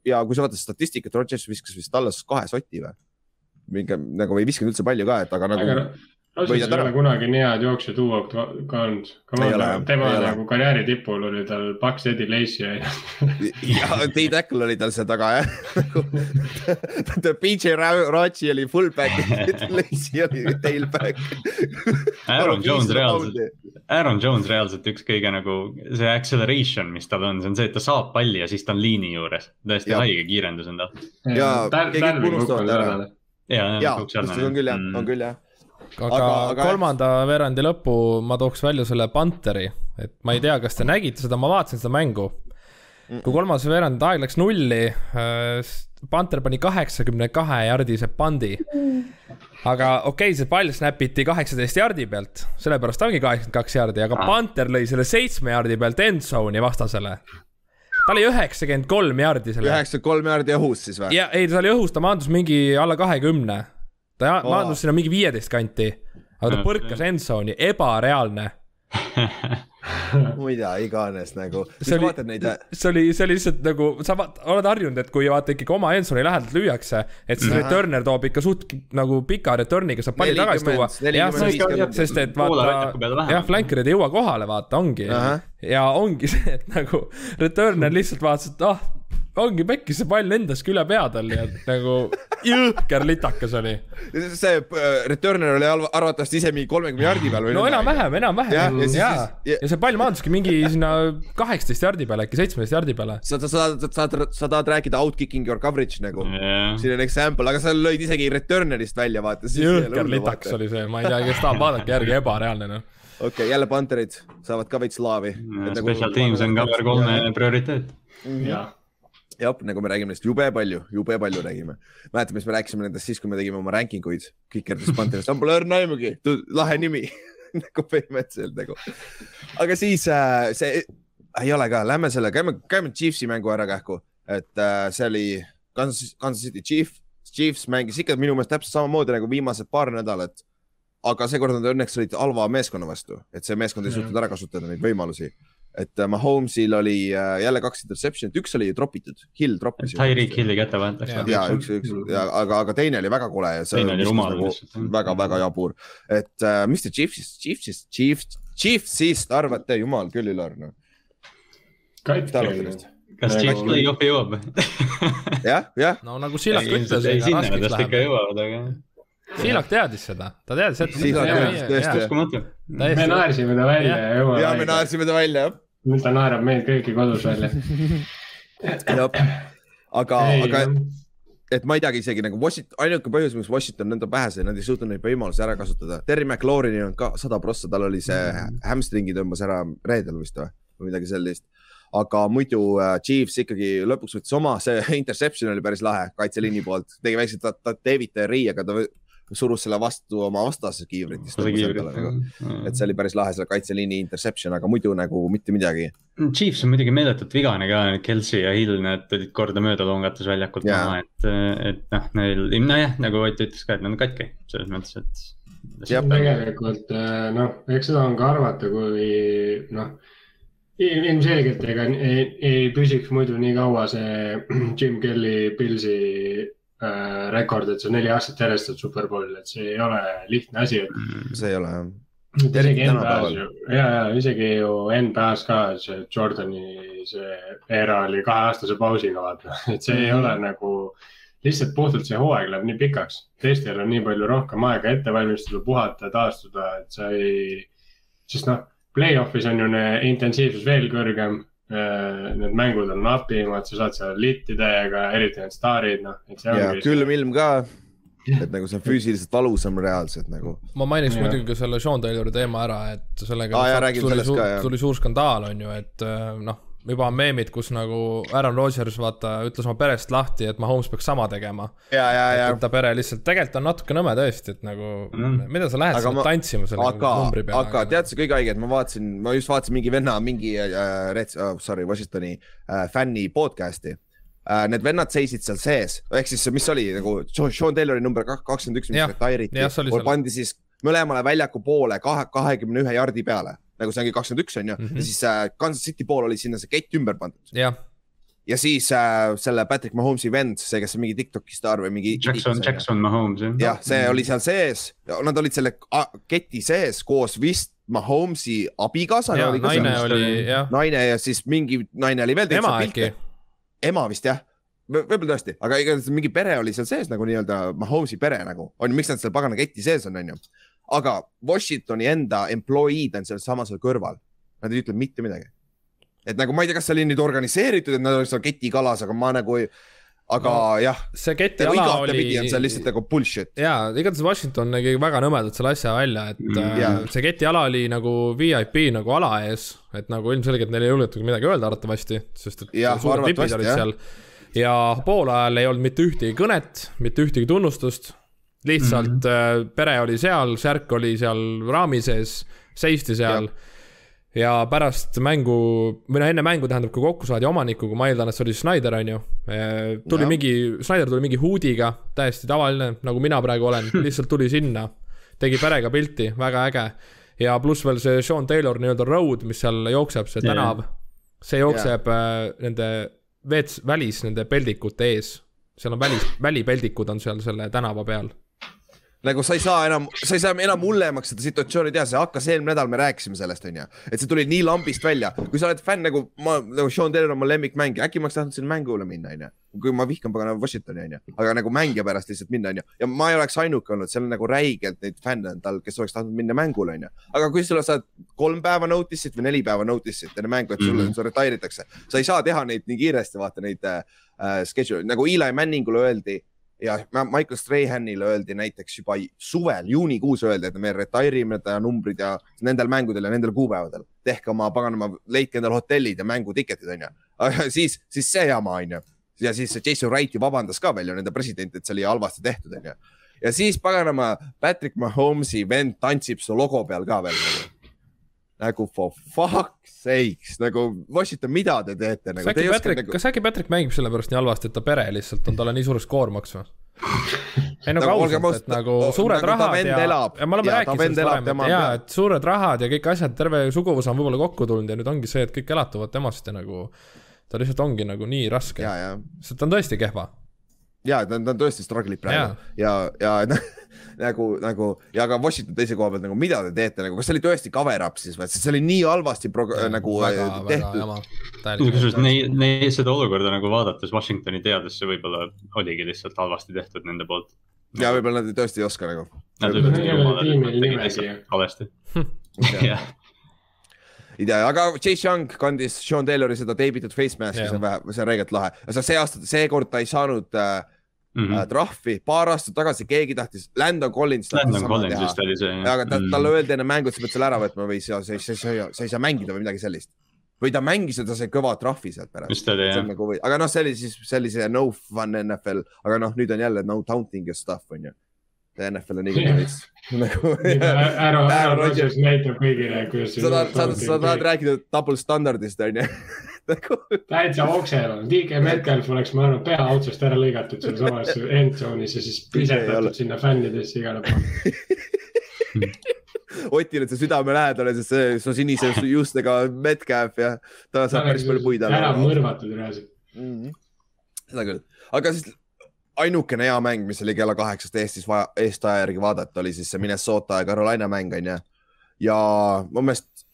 ja kui sa vaatad statistikat, Rodgers viskas vist alla kahe soti või? mingi nagu ei viskanud üldse palju ka, et aga nagu aga Rodgers ei ole kunagi nii head jooksja duo ka olnud. Tema ei nagu karjääri tipul oli tal Paks Eddie Lacy ja ja D-tackle oli tal seal taga jah. PJ Rachi oli fullback, Lacy oli tailback. Aaron Jones reaalselt, Aaron Jones reaalselt üks kõige nagu see acceleration, mis tal on, see on see, et ta saab palli ja siis ta on liini juures. tõesti Jah. haige kiirendus on tal. Jaa, keegi unustavad ära. ja, ja, on küll jah, on küll jah. Aga, Aga- kolmanda veerandi lõppu ma tooks välja selle Panteri, et ma ei tea, kas te nägite seda, ma vaatasin seda mängu. kui kolmas veerand aeg läks nulli, Panter pani kaheksakümne kahe jardise pandi. aga okei okay,, see pall snapiti kaheksateist jardi pealt, sellepärast ongi kaheksakümmend kaks jardi, aga Ah. Panter lõi selle seitsme jardi pealt endzone'i vastasele. ta oli üheksakümmend kolm jardi selle. üheksakümmend kolm jaardi õhus siis või? ja ei, ta oli õhus, ta maandus mingi alla kahekümne. Ta maandus sinna mingi viieteist kanti, aga ta põrkas endzone'i, ebareaalne. tea, iganes nagu. see oli see oli, see oli lihtsalt nagu, sa vaat, oled harjunud, et kui vaata ikkagi oma endzone'i lähedalt lüüakse, et siis Ahah. returner toob ikka suht nagu pika return'iga saab palli tagasi 40, tuua. 40, jah, 50. sest et vaata jah, flankerid ei jõua kohale, vaata, ongi. Ahah. ja ongi see, et nagu returner lihtsalt vaatas, et ah, ongi pekkis see pall endaski üle pea tal ja nagu jõhker litakas oli. see äh, returner oli arv- arvatavasti ise mingi kolmekümne jardi peal või? no enam-vähem, enam-vähem ja ja, ja, siis- ja see pall maanduski mingi sinna kaheksateist jardi peale, äkki seitsmeteist jardi peale. sa, sa, sa, sa, sa tahad rääkida outkicking your coverage nagu. jah, siin on example, aga sa lõid isegi returner'ist välja, vaata. jõhker litaks oli see, ma ei tea, kes tahab, vaadake järgi, ebareaalne noh. okei, jälle Panterid saavad ka veits laavi. special teams on cover kolme prioriteet. jah, jah, nagu me räägime neist jube palju, jube palju räägime. mäletad, mis me rääkisime nendest siis, kui me tegime oma ranking uid, Kikerist Panterist, pole õrna aimugi, lahe nimi nagu põhimõtteliselt nagu. aga siis äh, see ei ole ka, lähme selle, käime, käime Chiefsi mängu ära kähku, et äh, see oli Kansas, Kansas City Chief, Chiefs mängis ikka minu meelest täpselt samamoodi nagu viimased paar nädalat. aga seekord nad õnneks olid halva meeskonna vastu, et see meeskond ei suutnud ära kasutada neid võimalusi. Et äh, Mahomes'il oli äh, jälle kaks interception'it, üks oli tropitud, Hill troppis. Tyreek Hilli käte vahetakse. ja üks, üks ja aga, aga teine oli väga kole ja see Teine oli rumal nagu lihtsalt, jah. väga-väga jabur, et äh, mis te Chiefsist, Chiefsist, Chiefs, Chiefsist arvate, jumal küll, Ülar noh. mis te arvate neist? kas Chiefs play-off'i jõuab? jah, jah, no nagu Sillak ütles, sinna raskeks tast ikka jõuavad, aga Sillak teadis seda, ta teadis ette. Sillak teadis, tõesti. me naersime ta välja ja jõuame. ja me. naersime ta välja, jah. nüüd ta naerab meid kõiki kodus välja. aga, aga et ma ei teagi isegi nagu Washington, ainuke põhjus, miks Washington nõnda pähe sai, nad ei suutnud neid võimalusi ära kasutada. Terry McLaurinil on ka sada prossa, tal oli see hamstringi tõmbas ära reedel vist või, või midagi sellist. aga muidu äh, Chiefs ikkagi lõpuks võttis oma, see interception oli päris lahe kaitseliini poolt, tegi väikse ta, ta David Terry, aga ta surus selle vastu oma vastase kiivrit. Mm. et see oli päris lahe, selle kaitseliini interception, aga muidu nagu mitte midagi. Chiefs on muidugi meeletult vigane ka, Kelsey ja Hill, need tulid kordamööda longates väljakult Jaa. maha, et, et noh, neil, nojah, nagu Ott ütles ka, et nad on katki selles mõttes, et. Tegelikult äh, noh, eks seda on ka arvata, kui noh, ilmselgelt ega ei, ei püsiks muidu nii kaua see Jim Kelly Pilsi rekord, et see on neli aastat järjest on superbowl, et see ei ole lihtne asi, et mm, see ei ole jah. isegi. NBA-s ju, ja, ja isegi ju NBA-s ka see Jordani see era oli kaheaastase pausiga vaata, et see ei Mhm. ole nagu lihtsalt puhtalt see hooaeg läheb nii pikaks, teistel on nii palju rohkem aega ette valmistuda, puhata, taastuda, et sa ei, sest noh, play-off'is on ju ne- intensiivsus veel kõrgem. Need mängud on napimad, sa saad seal litti täiega, eriti need staarid, noh, ja külm ilm ka, et nagu see on füüsiliselt valusam reaalselt nagu. ma mainiks Jah. muidugi ka selle Sean Taylori teema ära, et sellega Aa, jaa, räägime tuli, sellest suur, ka, jah. tuli suur skandaal, on ju, et äh, noh, juba on meemid, kus nagu Aaron Rodgers vaata ütles oma perest lahti, et Mahomes peaks sama tegema. ja, ja, ja et ta pere lihtsalt, tegelikult on natuke nõme tõesti, et nagu Mm. mida sa lähed sinna ma- tantsima selle aga numbri, peale. aga tead sa kõige haige, et ma vaatasin, ma just vaatasin mingi venna, mingi äh, Reds oh,, sorry, Washingtoni äh, fänni podcast'i äh,. Need vennad seisid seal sees, ehk siis mis oli nagu Sean- Taylori number kak- kakskümmend üks, mis retire'iti pandi siis mõlemale väljaku poole kahe, kahekümne ühe jardi peale, nagu see ongi kakskümmend üks on ju, Mhm. ja siis äh, Kansas City pool oli sinna see kett ümber pandud jah, ja siis äh, selle Patrick Mahomes'i vend, see, kes on mingi Tiktoki staar või mingi. Jackson, Jackson Mahomes jah. jah, see oli seal sees, nad olid selle keti sees koos vist Mahomes'i ka naine oli jah, naine ja siis mingi naine oli veel. ema äkki, ema vist jah, võib-olla tõesti, aga igatahes mingi pere oli seal sees nagu nii-öelda Mahomes'i pere nagu, on ju, miks nad seal pagana keti sees on, on ju. Aga Washingtoni enda employee'd on seal samas seal kõrval, nad ei ütle mitte midagi. et nagu ma ei tea, kas see oli nüüd organiseeritud, et nad olid seal keti kalas, aga ma nagu ei, aga no, jah, see keti nagu on see oli lihtsalt nagu bullshit. jaa, igatahes Washington nägi väga nõmedalt selle asja välja, et Mm, mm, jaa. see ketiala oli nagu VIP nagu ala ees, et nagu ilmselgelt neil ei julgetud midagi öelda arvatavasti, sest et Jah, suured vipid olid jah. seal. ja poolajal ei olnud mitte ühtegi kõnet, mitte ühtegi tunnustust, lihtsalt mm -hmm. pere oli seal, särk oli seal raami sees, seisti seal ja pärast mängu, või no enne mängu tähendab, kui kokku saadi omanikuga, ma eeldan, et see oli Snyder, on ju. tuli Jah. mingi, Snyder tuli mingi huudiga, täiesti tavaline, nagu mina praegu olen, lihtsalt tuli sinna. tegi perega pilti, väga äge. ja pluss veel see Sean Taylor nii-öelda road, mis seal jookseb, see tänav. see jookseb yeah. nende veets, välis nende peldikute ees. seal on välis, välipeldikud on seal selle tänava peal. Nagu sa ei saa enam, sa ei saa enam hullemaks seda situatsiooni teha, see hakkas eelmine nädal, me rääkisime sellest, onju. et see tuli nii lambist välja, kui sa oled fänn nagu ma, nagu Sean Taylor on mu lemmikmängija, äkki ma oleks tahtnud sinna mängule minna, onju. kui ma vihkan pagana Washingtoni, onju, aga nagu mängija pärast lihtsalt minna, onju. ja ma ei oleks ainuke olnud, seal on nagu räigelt neid fänne on tal, kes oleks tahtnud minna mängule, onju. aga kui sulle saad kolm päeva notice'it või neli päeva notice'it enne mängu, et sulle mm -hmm. retire itakse, sa ei saa teha neid nii kiiresti, vaata neid äh, schedule'i, nagu Eli Manningule öeldi ja Michael Strahanile öeldi näiteks juba suvel, juunikuus öeldi, et me retire ime ta numbrid ja nendel mängudel ja nendel kuupäevadel. tehke oma paganama, leidke endale hotellid ja mängutiketid onju. siis, siis see jama onju. ja siis Jason Wright ju vabandas ka veel ju nende president, et see oli halvasti tehtud onju. ja siis paganama Patrick Mahomes'i vend tantsib su logo peal ka veel nagu. nagu for fuck's sakes, nagu Washington, mida te teete nagu, te nagu... kas äkki Patrick mängib sellepärast nii halvasti, et ta pere lihtsalt on talle nii suureks koormaks või? ei no Nagu, kausalt, ausad, et nagu o- suured nagu rahad ja, elab. ja me oleme rääkinud sellest varem, et jaa, et suured rahad ja kõik asjad, terve suguvõsa on võib-olla kokku tulnud ja nüüd ongi see, et kõik elatuvad temast ja nagu ta lihtsalt ongi nagu nii raske sest ta on tõesti kehva. ja ta on, ta on tõesti struggle ib praegu ja, ja, ja nagu, nagu ja ka Washington teise koha pealt nagu, mida te teete nagu, kas see oli tõesti cover up siis või, sest see oli nii halvasti prog- nagu väga, äh, tehtud. kusjuures neid, neid, seda olukorda nagu vaadates Washingtoni teades see võib-olla oligi lihtsalt halvasti tehtud nende poolt. ja võib-olla nad tõesti ei oska nagu. Nad Võib-olla ei tiimil nad tegid lihtsalt valesti. jah. ei tea, aga Chase Young kandis Sean Taylori seda teibitud face mask'i, see on vähe, see on räigelt lahe. see aasta, seekord ta ei saanud äh, Mhm. äh, trahvi, paar aastat tagasi keegi tahtis, Landon Collins Landon Collins vist oli see. aga ta, talle öeldi enne mängu, et sa pead selle ära võtma või sa, sa, sa, sa, sa ei saa mängida või midagi sellist. või ta mängis ja ta sai kõva trahvi sealt pärast. vist oli jah nagu aga noh, see oli siis sellise no fun NFL, aga noh, nüüd on jälle no taunting ja stuff on ju. NFL on nii veits nagu. Aaron Aaron Rodgers. Näitab kõigile, kuidas. sa tahad, sa, sa tahad rääkida double standardist onju. nagu täitsa oksel on, DK Metcalf oleks, ma arvan, pea otsast ära lõigatud sealsamas endzone'is ja siis pisetatud sinna fännidesse igale poole. Otil on see südame lähedal, sest see, see sinise juustega Metcalf ja ta saab päris palju puid ära alla. mõrvatud reaalselt. Mhm. seda küll, aga siis ainukene hea mäng, mis oli kella kaheksast Eestis vaja, eestaja järgi vaadata, oli siis see Minnesota ja Carolina mäng onju. ja mu meelest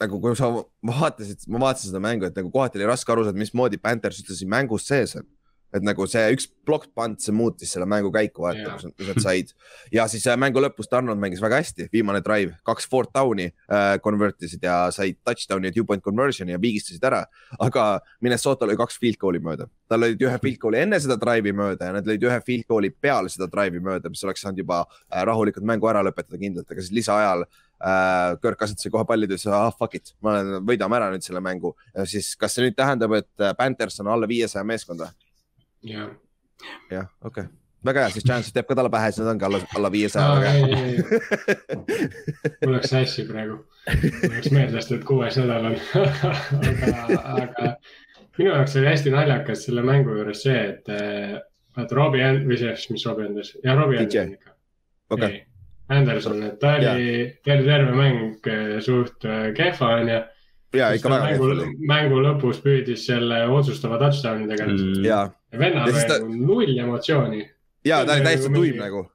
nagu kui sa vaatasid, ma vaatasin seda mängu, et nagu kohati oli raske aru saada, mismoodi Panthers üldse siin mängus sees on. Et nagu see üks plokk pant, see muutis selle mängu käiku, vaata kus kus nad said. ja siis äh, mängu lõpus Donald mängis väga hästi, viimane drive, kaks fourth down'i äh, convert isid ja said touchdown'i ja two point conversion'i ja viigistasid ära. aga Minnesota lõi kaks field goal'i mööda, tal olid ühe field goal'i enne seda drive'i mööda ja nad lõid ühe field goal'i peale seda drive'i mööda, mis oleks saanud juba äh, rahulikult mängu ära lõpetada kindlalt, aga siis lisaajal äh, Kirk sai kohe palli, ta ütles ah fuck it, ma olen, võidame ära nüüd selle mängu. Ja siis, kas see nüüd tähendab, et äh, Panthers on alla viiesaja meeskond jah. jah, okei okay., väga hea, siis Giants teeb ka talle pähe, siis nad ongi alla, alla viiesaja. ei, mul läks sassi praegu. mul läks meelest, et kuues nädal on. aga, aga minu jaoks oli hästi naljakas selle mängu juures see, et eh, vaata Robbie And- või see, mis Robbie Anderson, jah, Robbie. Anderson ikka. okei, Anderson, et ta oli, ta oli terve mäng eh, suht eh, kehva onju. ja ikka väga mängu, kehv oli mängu lõpus püüdis selle otsustava touchdown'i tegelikult mm.. Vennal siis ta- null emotsiooni. ja ta oli täiesti tuim nagu.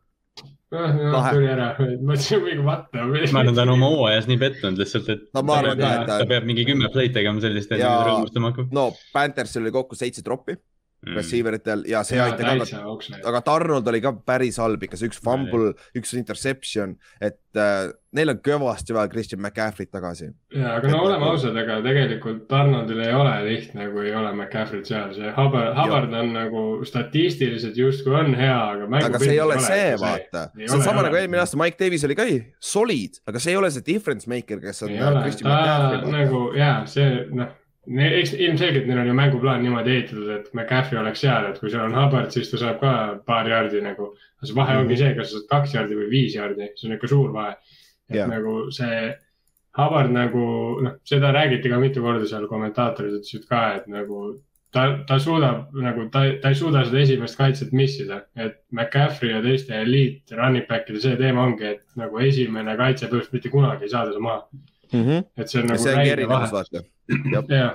noh, tuli ära, mõtlesin mingi what the. ma arvan, ta on oma hooajas nii pettunud lihtsalt, et no ma arvan ka, et ta ta, peab mingi kümme play'd tegema sellist, et rõõmustama hakkab. no Panthersil oli kokku seitse troppi. Receiver itel ja see aitab ka, okse. aga Donald oli ka päris halb ikka, see üks fumble, üks interception, et äh, neil on kõvasti vaja Christian McCaffrey't tagasi. ja, aga no oleme ausad, aga tegelikult Arnoldil ei ole lihtne, kui ei ole McCaffrey't seal, see Hubbard, Hubbard on nagu statistiliselt justkui on hea, aga. aga see ei ole see, vaata. see on sama nagu eelmine aasta Mike Davis oli ka ei, solid, aga see ei ole see difference maker, kes on ei äh, ole, Christian ta McCaffrey. nagu ja see noh, eks ilmselgelt neil on ju mänguplaan niimoodi ehitatud, et McCaffrey oleks seal, et kui seal on Hubbard, siis ta saab ka paar jardi nagu. see vahe Mhm. ongi see, kas sa saad kaks jardi või viis jardi, see on ikka suur vahe. et Jah. nagu see Hubbard nagu noh, seda räägiti ka mitu korda seal kommentaatorid ütlesid ka, et nagu ta, ta suudab nagu ta, ta ei suuda seda esimest kaitset missida, et McCaffrey ja teiste eliit running back'ide see teema ongi, et nagu esimene kaitse põhimõtteliselt mitte kunagi ei saa teda maha, et see on nagu see ongi räige erinevus, vahe. vaata. jah,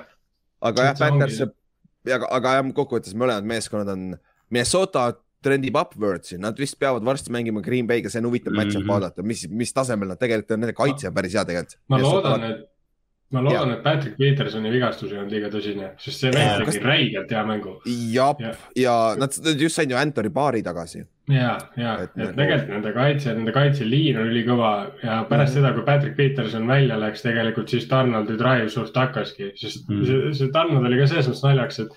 aga jah, Panthers, aga, aga jah, kokkuvõttes mõlemad meeskonnad on, Minnesota trendib upwards'i, nad vist peavad varsti mängima Green Bay'ga, see on huvitav match-up Mhm. vaadata, mis, mis tasemel nad tegelikult on, nende kaitse on päris hea tegelikult. ma loodan, et, ma loodan, et Patrick Petersoni vigastus ei olnud liiga tõsine, sest see kas- tegi räigelt hea mängu. jah Jah., ja nad, nad just said ju Anthony Barri tagasi. ja, ja, Et et nagu- tegelikult nende kaitse, nende kaitseliin on ülikõva ja pärast Mhm. seda, kui Patrick Peterson välja läks, tegelikult siis Donaldi drive suht hakkaski, sest Mhm. see, see Donald oli ka selles mõttes naljakas, et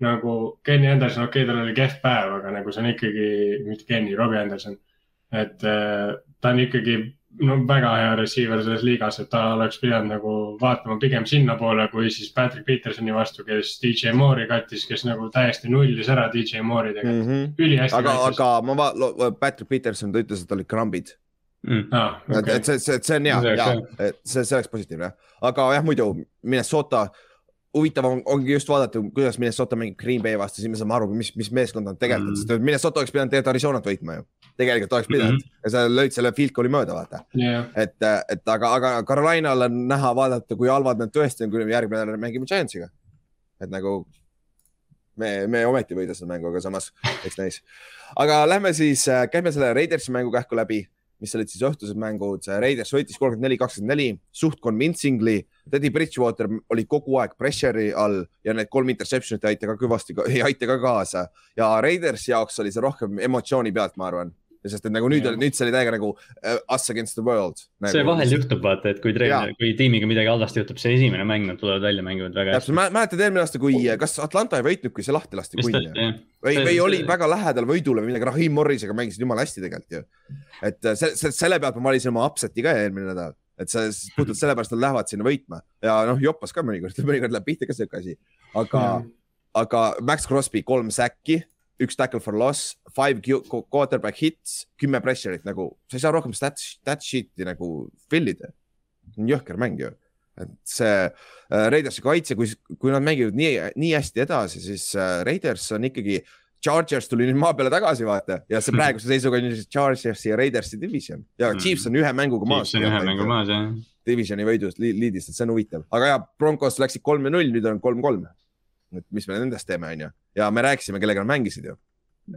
nagu Kenny Anderson, okei okay,, tal oli kehv päev, aga nagu see on ikkagi, mitte Kenny, Robbie Anderson. et äh, ta on ikkagi no väga hea receiver selles liigas, et ta oleks pidanud nagu vaatama pigem sinnapoole, kui siis Patrick Petersoni vastu, kes DJ Moore'i kattis, kes nagu täiesti nullis ära DJ Moore'i tegelikult. ülihästi Mhm. aga, kaitses. aga ma va-, Patrick Peterson, ta ütles, et olid krambid. Mm. Ah, et, okay. et see, see, see on hea, hea et see, see oleks positiivne aga jah, muidu Minnesota, huvitav on, ongi just vaadata, kuidas Minnesota mängib Green Bay vastu, siis me saame aru, mis, mis meeskond nad tegelikult Mm. sest Minnesota oleks pidanud tegelikult Arizonat võitma ju. tegelikult oleks pidanud mm -hmm. ja sa lõid selle field goal'i mööda, vaata. jah, et, et aga, aga Carolinal on näha, vaadata, kui halvad nad tõesti on, kui me järgmine nädal mängime Giantsiga. et nagu me, me ometi ei võida seda mängu, aga samas eks näis. aga lähme siis, käime selle Raidersi mängu kähku läbi, mis olid siis õhtused mängud. Raiders võitis kolmkümmend neli, kakskümmend neli, suht convincingly. Teddy Bridgewater oli kogu aeg pressure'i all ja need kolm interception'it ei aita ka kõvasti, ei aita ka kaasa ja Raidersi jaoks oli see rohkem emotsiooni pealt, ma arvan. sest et nagu nüüd nüüd see oli täiega nagu uh, us against the world nagu,. see vahel juhtub, vaata, et kui treener, kui tiimiga midagi halvasti juhtub, see esimene mäng nad tulevad välja, mängivad väga hästi. mäletad eelmine aasta, kui, kas Atlanta ei võitnud, kui see lahti lasti või, see- või see- oli väga lähedal võidule või midagi, Rahim Morrisega mängisid jumala hästi tegelikult ju. et äh, se- se- selle pealt ma valisin oma upset'i ka eelmine nädal, et see s- puhtalt sellepärast nad lähevad sinna võitma ja noh, joppas ka mõnikord, mõnikord läheb pihta ka siuke asi, aga, aga Max Crosby kolm säkki, üks tackle for loss, five quarterback hits, kümme pressure'it nagu, sa ei saa rohkem stat, stat sheet'i nagu fill ida. see on jõhker mäng ju, et see äh, Raidersi kaitse, kui, kui nad mängivad nii, nii hästi edasi, siis äh, Raiders on ikkagi. Chargers tuli nüüd maa peale tagasi, vaata ja see praeguse seisuga on ju siis Chargersi ja Raidersi division ja Mm. Chiefs on ühe mänguga maas. Chiefs on ühe mängu maas jah. divisioni võidust li- liidist, et see on huvitav, aga ja Broncos läksid kolm ja null, nüüd on kolm-kolm. et mis me nendest teeme, on ju, ja me rääkisime, kellega nad mängisid ju.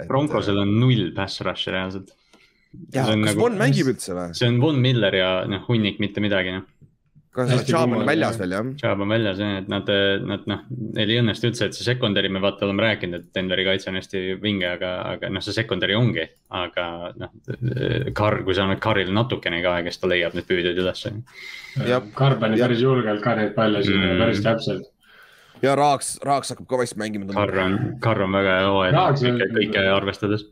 Broncosel on null pass rush'i reaalselt. ja see on kas nagu- Von mängib üldse või? see on Von Miller ja noh, hunnik mitte midagi noh. Kas Chubb on väljas veel jah? Chubb on väljas jah, et nad, nad noh, neil ei õnnestu üldse, et see secondary, me vaata oleme rääkinud, et Denveri kaitse on hästi vinge, aga, aga noh, see secondary ongi. aga noh, Carr, kui sa annad Carrile natukenegi aega, siis ta leiab need püüdjad ülesse. Karl pani päris julgelt ka neid palle sinna Mm. mm. päris täpselt. Ja Raaks, Raaks hakkab kõvasti mängima. Carr on, Carr on väga hea hooaja kõike, kõike arvestades.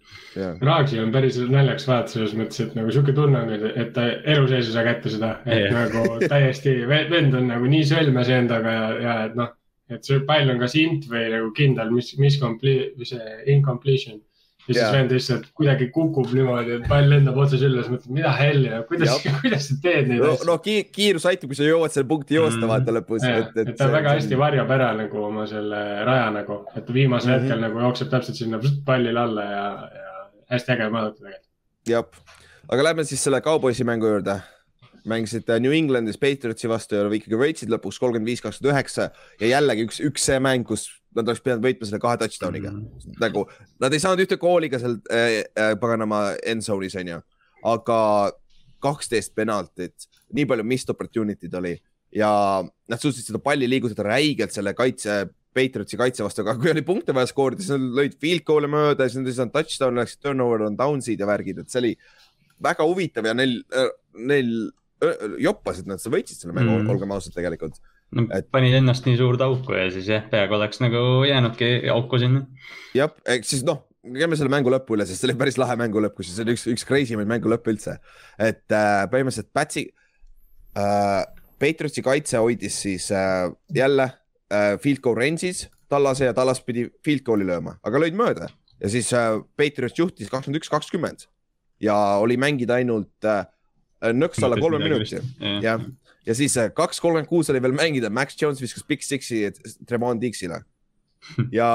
Raagsi on päris naljakas vaadata selles mõttes, et nagu sihuke tunne on, et ta elu sees ei saa kätte seda, et Jah. nagu täiesti, vend on nagu nii sõlmes endaga ja, ja et noh, et see pall on kas int või nagu kindel, mis, mis complete või see incompletion. Ja siis vend lihtsalt kuidagi kukub niimoodi, et pall lendab otse sülle, siis mõtled, mida helli, kuidas, kuidas sa teed neid no, asju. no ki kiirus aitab, kui sa jõuad selle punkti joosta Mm. vaata lõpus. et, et ta väga hästi varjab ära nagu oma selle raja nagu, et viimasel Mhm. hetkel nagu jookseb täpselt sinna pallile alla ja, ja hästi äge vaadata tegelikult. jah, aga lähme siis selle kauboisi mängu juurde. mängisid New Englandis Patriotsi vastu ja ikkagi võitsid lõpuks kolmkümmend viis, kakskümmend üheksa ja jällegi üks, üks see mäng, kus nad oleks pidanud võitma selle kahe touchdown'iga mm. -hmm. nagu nad ei saanud ühte kooli ka seal äh, äh, paganama end zone'is onju, aga kaksteist penaltit, nii palju missed opportunity'd oli ja nad suutsid seda palli liigutada räigelt selle kaitse, Patriotsi kaitse vastu, aga kui oli punkte vaja skoorida, siis nad lõid field goal'e mööda ja siis nad ei saanud touchdown'i, läksid turnover on down'id ja värgid, et see oli väga huvitav ja neil, neil öö, joppasid nad, sa võitsid selle mängu mm., olgem ausad tegelikult. No Et- panid ennast nii suurde auku ja siis jah, peaaegu oleks nagu jäänudki auku sinna. jah, ehk siis noh, käime selle mängu lõpu üle, sest see oli päris lahe mängu lõpp, kusjuures see oli üks, üks crazy maid mängu lõpp üldse. et äh, põhimõtteliselt Pätsi äh,, Patriotsi kaitse hoidis siis äh, jälle äh, field goal range'is Tallase ja Tallas pidi field goal'i lööma, aga lõid mööda. Ja siis äh, Patriots juhtis kakskümmend üks, kakskümmend. Ja oli mängida ainult äh, nõks alla kolme minuti. jah, ja siis äh, kaks kolmkümmend kuus oli veel mängida, Max Jones viskas Big Six'i Tremont Dixile ja,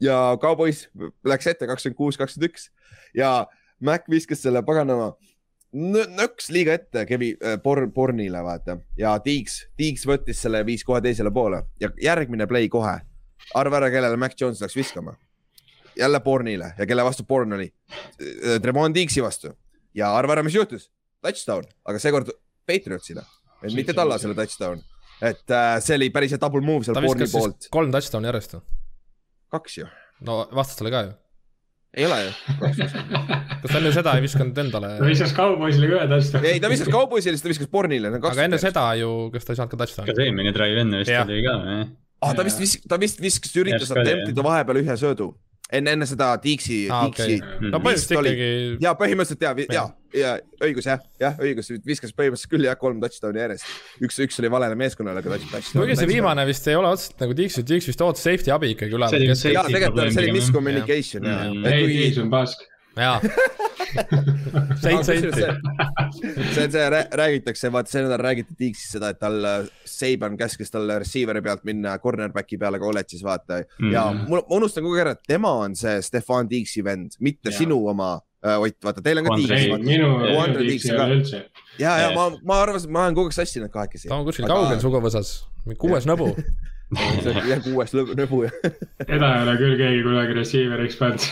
ja Cowboys läks ette kakskümmend kuus, kakskümmend üks. Ja Mac viskas selle paganama nõ- nõks liiga ette Kevin äh, Born, Bornile vaata. Ja Deeks, Deeks võttis selle ja viis kohe teisele poole. Ja järgmine play kohe. arva ära, kellele Mac Jones läks viskama. jälle Bornile ja kelle vastu Born oli? Tremont Deeksi vastu. Ja arva ära, mis juhtus, touchdown, aga seekord Patriotsile, mitte Tallasele touchdown, et äh, see oli päris hea double move seal siis poolt, kolm touchdown'i järjest või? kaks ju, no vastastele ka ju. ei ole ju. kas ta enne seda ei visanud endale? ta viskas kauboisile ka ühe touchdown'i. ei, ta viskas Cowboysile, siis ta viskas Bornile. aga enne seda ju, kas ta ei saanud ka touchdown'i? see eelmine drive enne vist oli ka, jah. ah,. ta vist vis-, ta vist viskas, üritas attemptida vahepeal ühe söödu enne, enne seda Dixi ah,, Dixi okay.. no põhimõtteliselt oli- ikkagi, ja põhimõtteliselt ja, ja, ja õigus jah, jah õigus, viskas põhimõtteliselt küll jah, kolm touchdown'i järjest. üks, üks oli valele meeskonnale, aga touchdown. kuigi see viimane vist ei ole otseselt nagu Dix, Dix vist ootas safety abi ikkagi keskel. ja tegelikult see oli miscommunication ja Mm., et ei, Tiis on pask. jaa. seitse senti. see, see rää- räägitakse, vaata see nädal räägiti Dixis seda, et tal äh, Saban käskis talle receiver'i pealt minna cornerback'i peale kolledžis vaata mm. ja Mhm. ma unustan kogu aeg ära, et tema on see Stefan Dixi vend, mitte ja. sinu oma äh, Ott, vaata teil on ka Dix. minu, Tiis Dix ei ole üldse. ja, ja ma, ma arvasin, ma olen kogu aeg sassinud kahekesi ta. on kuskil kaugel suguvõsas, kuues nõbu. jah, kuues lõbu, lõbu ja teda ei ole küll keegi kunagi receiver'iks pannud.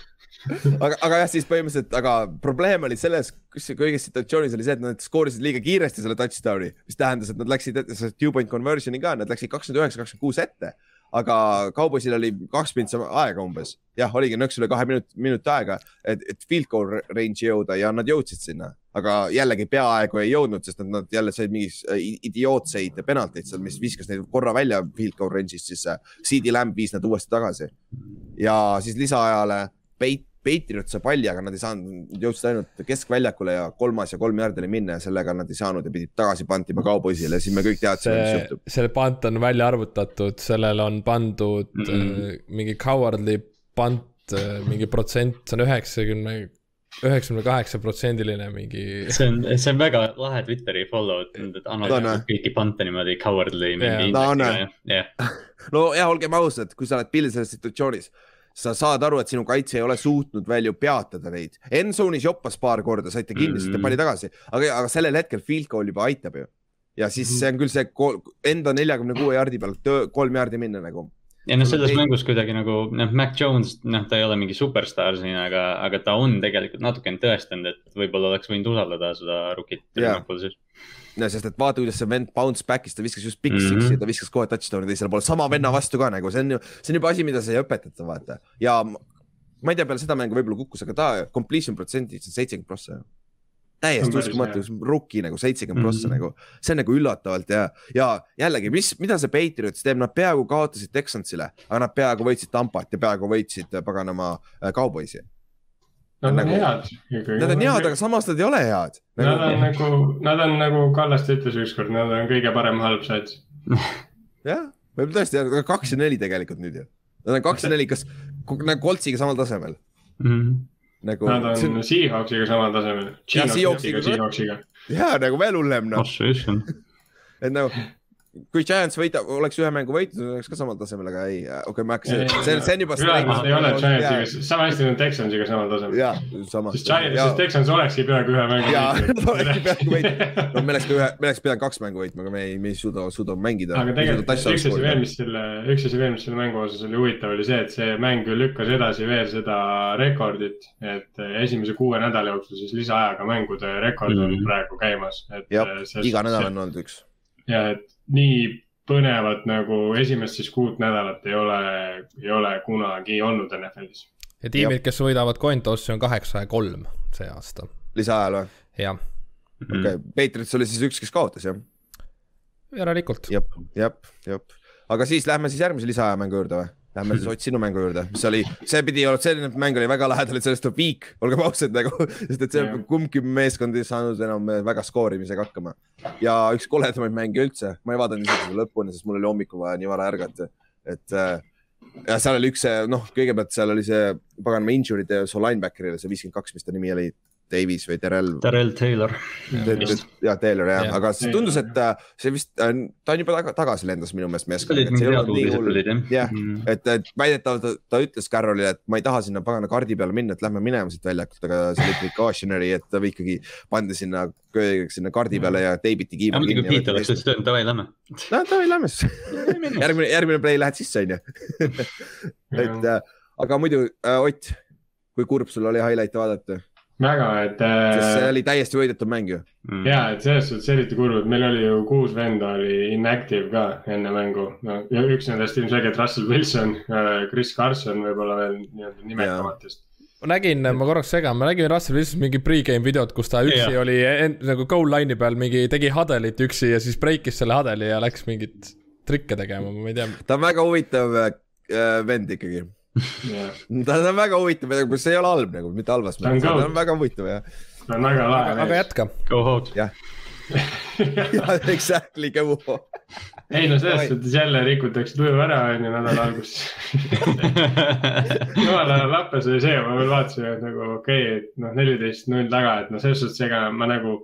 aga, aga jah, siis põhimõtteliselt, aga probleem oli selles, kus see kõiges situatsioonis oli see, et nad skoorisid liiga kiiresti selle touchdown'i, mis tähendas, et nad läksid selle two point conversion'i ka, nad läksid kakskümmend üheksa, kakskümmend kuus ette. aga Cowboysil oli kaks mintsi aega umbes, jah, oligi nõks üle kahe minut, minuti aega, et, et field goal range'i jõuda ja nad jõudsid sinna, aga jällegi peaaegu ei jõudnud, sest nad, nad jälle said mingi äh, idiootseid penalteid seal, mis viskas neid korra välja field goal range'ist, siis äh, CD Lamb viis nad uuesti tagasi ja siis lisaajale Peit-, Patriot sai palli, aga nad ei saanud, jõudsid ainult keskväljakule ja kolmas ja kolm oli minna ja sellega nad ei saanud ja pidid tagasi pantima Cowboysile ja siis me kõik teadsime, mis see juhtub., selle pant on välja arvutatud, sellele on pandud mm Mhm. -mm. mingi cowardly pant, mingi protsent, see on üheksakümne, üheksakümne kaheksa protsendiline mingi. see on, see on väga lahe Twitteri follow, et nad Ta on, analüüsivad kõiki pante niimoodi cowardly indeksiga ja, jah. no ja olgem ausad, kui sa oled Bill selles situatsioonis, sa saad aru, et sinu kaitse ei ole suutnud veel ju peatada neid. Endzone'is joppas paar korda, saite kinni, saite Mhm. palli tagasi, aga, aga sellel hetkel field goal juba aitab ju. ja siis Mhm. see on küll see enda neljakümne kuue jardi pealt töö- kolm jardi minna nagu. Ja noh, selles mängus kuidagi nagu noh, Mac Jones, noh, ta ei ole mingi superstaar siin, aga, aga ta on tegelikult natukene tõestanud, et võib-olla oleks võinud usaldada seda rookit Jaa. rünnakul siis. sest et vaata, kuidas see vend bounce back'is, ta viskas just big Mhm. six'i, ta viskas kohe touchdown'i teisele poole, sama venna vastu ka nagu, see on ju, see on juba asi, mida sa ei õpetata, vaata. ja ma ei tea, peale seda mängu võib-olla kukkus, aga ta completion percentage on seitsekümmend prossa. Täiesti uskumatu, rookie nagu seitsekümmend prossa Mhm. nagu, see on nagu üllatavalt ja, ja jällegi, mis, mida see Patriots teeb, nad peaaegu kaotasid Texansile, aga nad peaaegu võitsid Tampat ja peaaegu võitsid äh, paganama äh, Cowboysi. Nad on Nagu- head. Nad on head, aga samas nad ei ole head. Nad on nagu, nad on nagu Kallaste ütles ükskord, nad on kõige parem halb sats. jah, võib tõesti, kaks ja neli tegelikult nüüd ju. Nad on kaks ja neli, kas nagu Coltsiga samal tasemel nagu. Nad on Seahawksiga samal tasemel. Ja nagu veel hullem noh, oh et nagu kui Giants võidab, oleks ühe mängu võitnud, oleks ka samal tasemel, aga ei, okei okay,, ma hakkasin, see, see on juba. ülejäänud ei ole Giantsiga, sama hästi nad Texansiga samal tasemel. ja sama. sest Giants, sest Texans olekski peaaegu ühe mängu Jaa, olekski peaaegu võitnud. no me oleks ka ühe, me oleks pidanud kaks mängu võitma, aga me ei, me ei suuda, suuda mängida. aga tegelikult üks asi veel, mis selle, üks asi veel, mis selle mängu osas oli huvitav, oli see, et see mäng ju lükkas edasi veel seda rekordit, et esimese kuue nädala jooksul siis lisaajaga mängude rekord on Mhm. praegu käimas. jah, iga nädal on olnud üks. ja et nii põnevat nagu esimest siis kuut nädalat ei ole, ei ole kunagi olnud NFL-is. ja tiimid, kes võidavad coin toss'i on kaheksa ja kolm see aasta, lisaajal või? jah, Mhm. okei, Patriots oli siis üks, kes kaotas jah? järelikult. jep, jep, jep. aga siis lähme siis järgmise lisaaja mängu juurde või? Lähme siis Ott sinu mängu juurde, mis oli, see pidi, selline mäng oli väga lähedal, et sellest tuleb viik, olgem ausad nagu, sest et see Jah. kumbki meeskond ei saanud enam väga skoorimisega hakkama. ja üks koledamaid mänge üldse, ma ei vaadanud isegi seda lõpuni, sest mul oli hommikul vaja nii vara ärgata, et äh, ja seal oli üks, noh, kõigepealt seal oli see paganama injury'de su linebacker'ile see viiskümmend kaks, mis ta nimi oli, Davis või Terrell. Darrell Taylor. ja Taylor jah Jah., aga see tundus, et äh, see vist, ta on juba taga, tagasi lendas minu meelest tulid jah. Mhm. et, et väidetavalt ta, ta ütles Carrollile, et ma ei taha sinna pagana kardi peale minna, et lähme minema siit väljakult, aga see oli precautionary, et ta ikkagi pandi sinna, sinna kardi peale ja teibiti kiiva muidugi. Pete oleks ütlenud, et davai, lähme. no davai, lähme siis. järgmine, järgmine play lähed sisse, onju. et äh, aga muidu äh, Ott, kui kurb sul oli highlight'e vaadata, väga, et sest see äh, oli täiesti võidetud mäng ju. Mhm. ja, et selles suhtes eriti kurb, et meil oli ju kuus venda oli inactive ka enne mängu no,. ja üks nendest ilmselgelt Russell Wilson, Chris Carson võib-olla veel nii-öelda nimetamatest. ma nägin, ma korraks segan, ma nägin Russell Wilsonit mingi pre-game videot, kus ta üksi Jah. oli en, nagu goal line'i peal mingi, tegi hadelit üksi ja siis breikis selle hadeli ja läks mingit trikke tegema, ma ei tea. ta on väga huvitav äh, vend ikkagi. jah, ta on väga huvitav, see ei ole halb nagu, mitte halvas mõttes, ta on väga huvitav jah. ta on väga lahe aga jätka. Go Hawks. Exactly, Kõvu. ei no selles suhtes jälle rikutakse tuju ära, on ju, nädala alguses. jumala lappes oli see, ma veel vaatasin, et nagu okei okay,, et noh, neliteist null taga, et noh, selles suhtes ega ma nagu.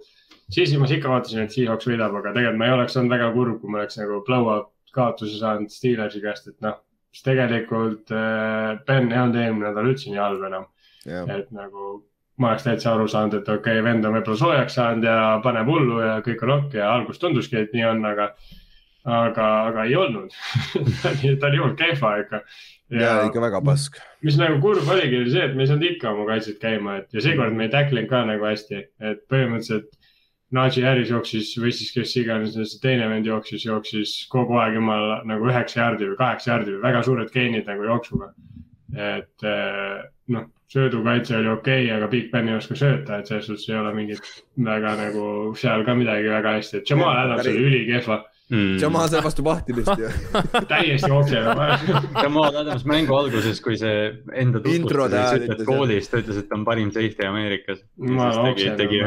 sisimas ikka vaatasin, et Seahawks võidab, aga tegelikult ma ei oleks olnud väga kurb, kui ma oleks nagu blow-up kaotuse saanud Steelersi käest, et noh. Siis tegelikult äh, Ben ei olnud eelmine nädal üldse nii halb enam, et nagu ma oleks täitsa aru saanud, et okei okay,, vend on võib-olla soojaks saanud ja paneb hullu ja kõik on okei ja alguses tunduski, et nii on, aga, aga, aga ei olnud ta oli, hullult kehva ikka. ja ikka väga pask. mis nagu kurb oligi, oli see, et me ei saanud ikka oma kaitset käima, et ja seekord me ei tacklinud ka nagu hästi, et põhimõtteliselt. Najee Harris jooksis või siis kes iganes see teine vend jooksis, jooksis kogu aeg jumala nagu üheksa jaardi või kaheksa jaardi või väga suured gain'id nagu jooksuga. et eh, noh, söödukaitse oli okei okay,, aga Big Ben ei oska sööta, et selles suhtes ei ole mingit väga nagu seal ka midagi väga hästi, et Jamal Adams oli ülikehva. mm.. Jamal sai vastu vahtimist ju. täiesti okei. Jamal Adams mängu alguses, kui see enda tutvustas ütles, koolis, ta ütles, et ta on parim safety Ameerikas. Ma tegi, tegi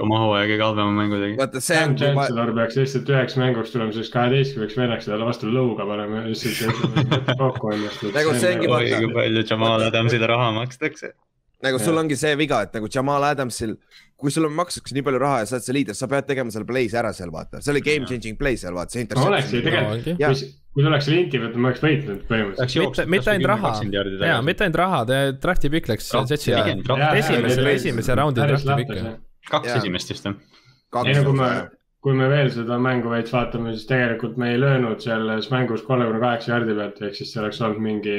oma hooaja kõige halvema mängu tegi. vaata, see Sam on, Chancellor peaks lihtsalt üheks mänguks tulema, siis kaheteistkümneks veneks talle vastu lõuga panema ja lihtsalt kokku ennast. Nagu see ongi vaata-, kui palju Jamal Adamsile raha makstakse. Nagu sul ongi see viga, et nagu Jamal Adamsil, kui sulle makstakse nii palju raha ja sa oled see liider, sa pead tegema selle play's ära seal, vaata, see oli game changing play seal, vaata, see no oleks ju interception. tegelikult, kui, ta oleks linti võtnud, ma oleks võitnud põhimõtteliselt. mitte, ainult raha, jaa, mitte ainult raha, drafti pikk läks. Draft- esimesel, jaa, esimese raundi drafti pikk see.. kaks esimest vist jah. ei no kui me, kui me veel seda mängu veits vaatame, siis tegelikult me ei löönud selles mängus kolmekümne kaheksa jaardi pealt, ehk siis see oleks olnud mingi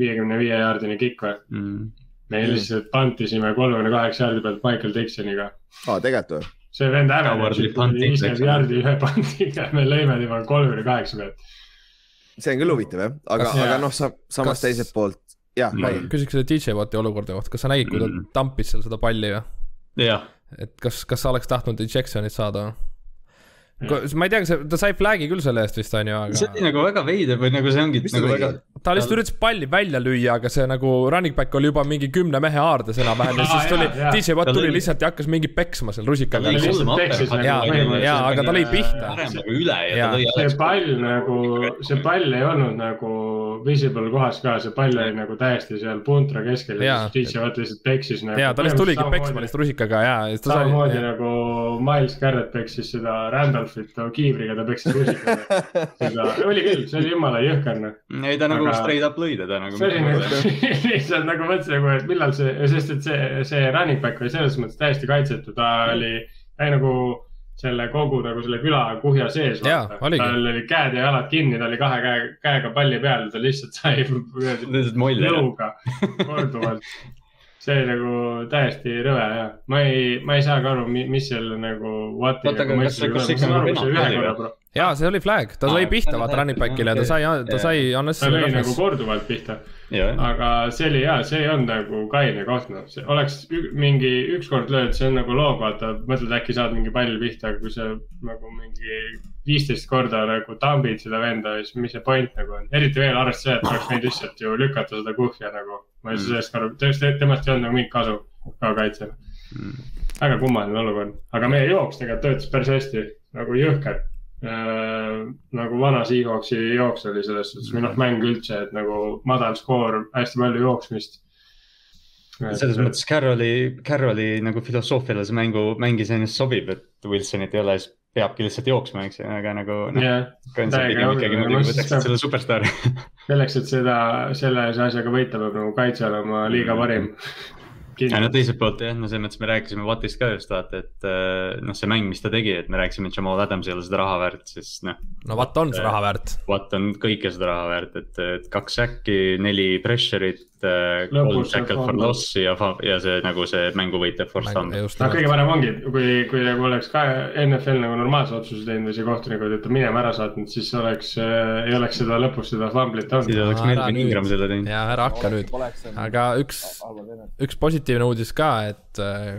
viiekümne viie jaardine kikk või. Mm. Me lihtsalt pantisime kolmekümne kaheksa jaardi pealt Michael Dixoniga. aa, tegelikult või? see vend eks viiskümmend jaardi ühe pantiga, me lõime tema kolmekümne kaheksa pealt. see on küll huvitav jah, aga aga noh, sa samas Kas- teiselt poolt, jah, Mm. räägi. küsiks selle DJ Watti olukorda kohta, kas sa nägid, kui ta Mm. tampis seal seda palli või? et kas, kas sa oleks tahtnud ejection'it saada või? Ma ei tea, kas ta sai flag'i küll selle eest vist on ju, see oli aga nagu väga veider või nagu see ongi Mis ta nagu tegi? väga. ta lihtsalt üritas palli välja lüüa, aga see nagu running back oli juba mingi kümne mehe haardes enam-vähem ja siis tuli. DJ Watt Ta tuli lihtsalt ja hakkas mingi peksma seal ta rusikaga põhimõtteliselt. jaa, aga ta lõi pihta. nagu ja ta see pall nagu, see pall ei olnud nagu visible kohas ka, see pall oli nagu täiesti seal puntra keskel ja siis DJ Watt lihtsalt peksis nagu. ja ta lihtsalt tuligi peksma lihtsalt rusikaga ja, ja ta samamoodi sai, nagu Miles Garrett peksis seda Randolphit kiivriga, ta peksis rusikaga. seda, oli küll, see oli jumala jõhker noh. ei ta nagu Aga- straight up lõi teda nagu. see oli nagu lihtsalt nagu mõtlesin nagu, et millal see, sest et see, see running back oli selles mõttes täiesti kaitsetu, ta oli, ta oli nagu selle kogu nagu selle küla kuhja sees. Tal oli käed ja jalad kinni, ta oli kahe käe, käega palli peal, ta lihtsalt sai lihtsalt molli. lõuga korduvalt. see oli nagu täiesti rõve ja ma ei, ma ei saagi aru, mis selle nagu. Nagu ja see oli flag, ta lõi pihta vaata running back'ile ja ta sai, ta sai ta lõi nagu korduvalt pihta, aga see oli hea, see ei olnud nagu kaine koht, noh, see oleks mingi ükskord lööd, see on nagu loog, vaata, mõtled äkki saad mingi palli pihta, aga kui sa nagu mingi viisteist korda nagu tambid seda venda, siis mis see point nagu on, eriti veel arvestades et oleks võinud lihtsalt ju lükata seda kuhja nagu. Ma ei saa sellest aru, tõesti, temast ei olnud nagu mingit kasu ka kaitsel. väga kummaline olukord, aga meie jooks tegelikult töötas päris hästi, nagu jõhker. Äh,. nagu vana Seahawksi jooks oli selles suhtes. Või noh, mäng üldse, et nagu madal skoor, hästi palju jooksmist. selles mõttes Carroli, Carroli nagu filosoofiale see mängu, mäng iseenesest sobib, et Wilsonit ei ole, siis peabki lihtsalt jooksma, eks ju, aga nagu noh, täiega pigem ikkagi muidugi võtaksid selle superstaari. selleks, et seda, selles asjaga võita, peab nagu kaitse olema liiga parim. ja no teiselt poolt jah, no selles mõttes me rääkisime Wattist ka just vaata, et äh, noh, see mäng, mis ta tegi, et me rääkisime, et Jamal Adams ei ole seda raha väärt, siis noh. no Watt on see raha väärt. Watt on kõike seda raha väärt, et, et kaks säkki, neli pressure'it, kolm Lõpus tackle for loss'i ja, ja see nagu see mänguvõitja force fumble. just noh, kõige parem ongi, kui, kui nagu oleks ka NFL nagu normaalse otsuse teinud või see kohtunik oleks ta minema ära saatnud, siis oleks äh,, ei oleks seda lõpus seda fumblit siis olnud. oleks Ära Melvin. Ingram selle teinud. ja ära hakka nüüd. aga üks, üks positiivne uudis ka, et äh,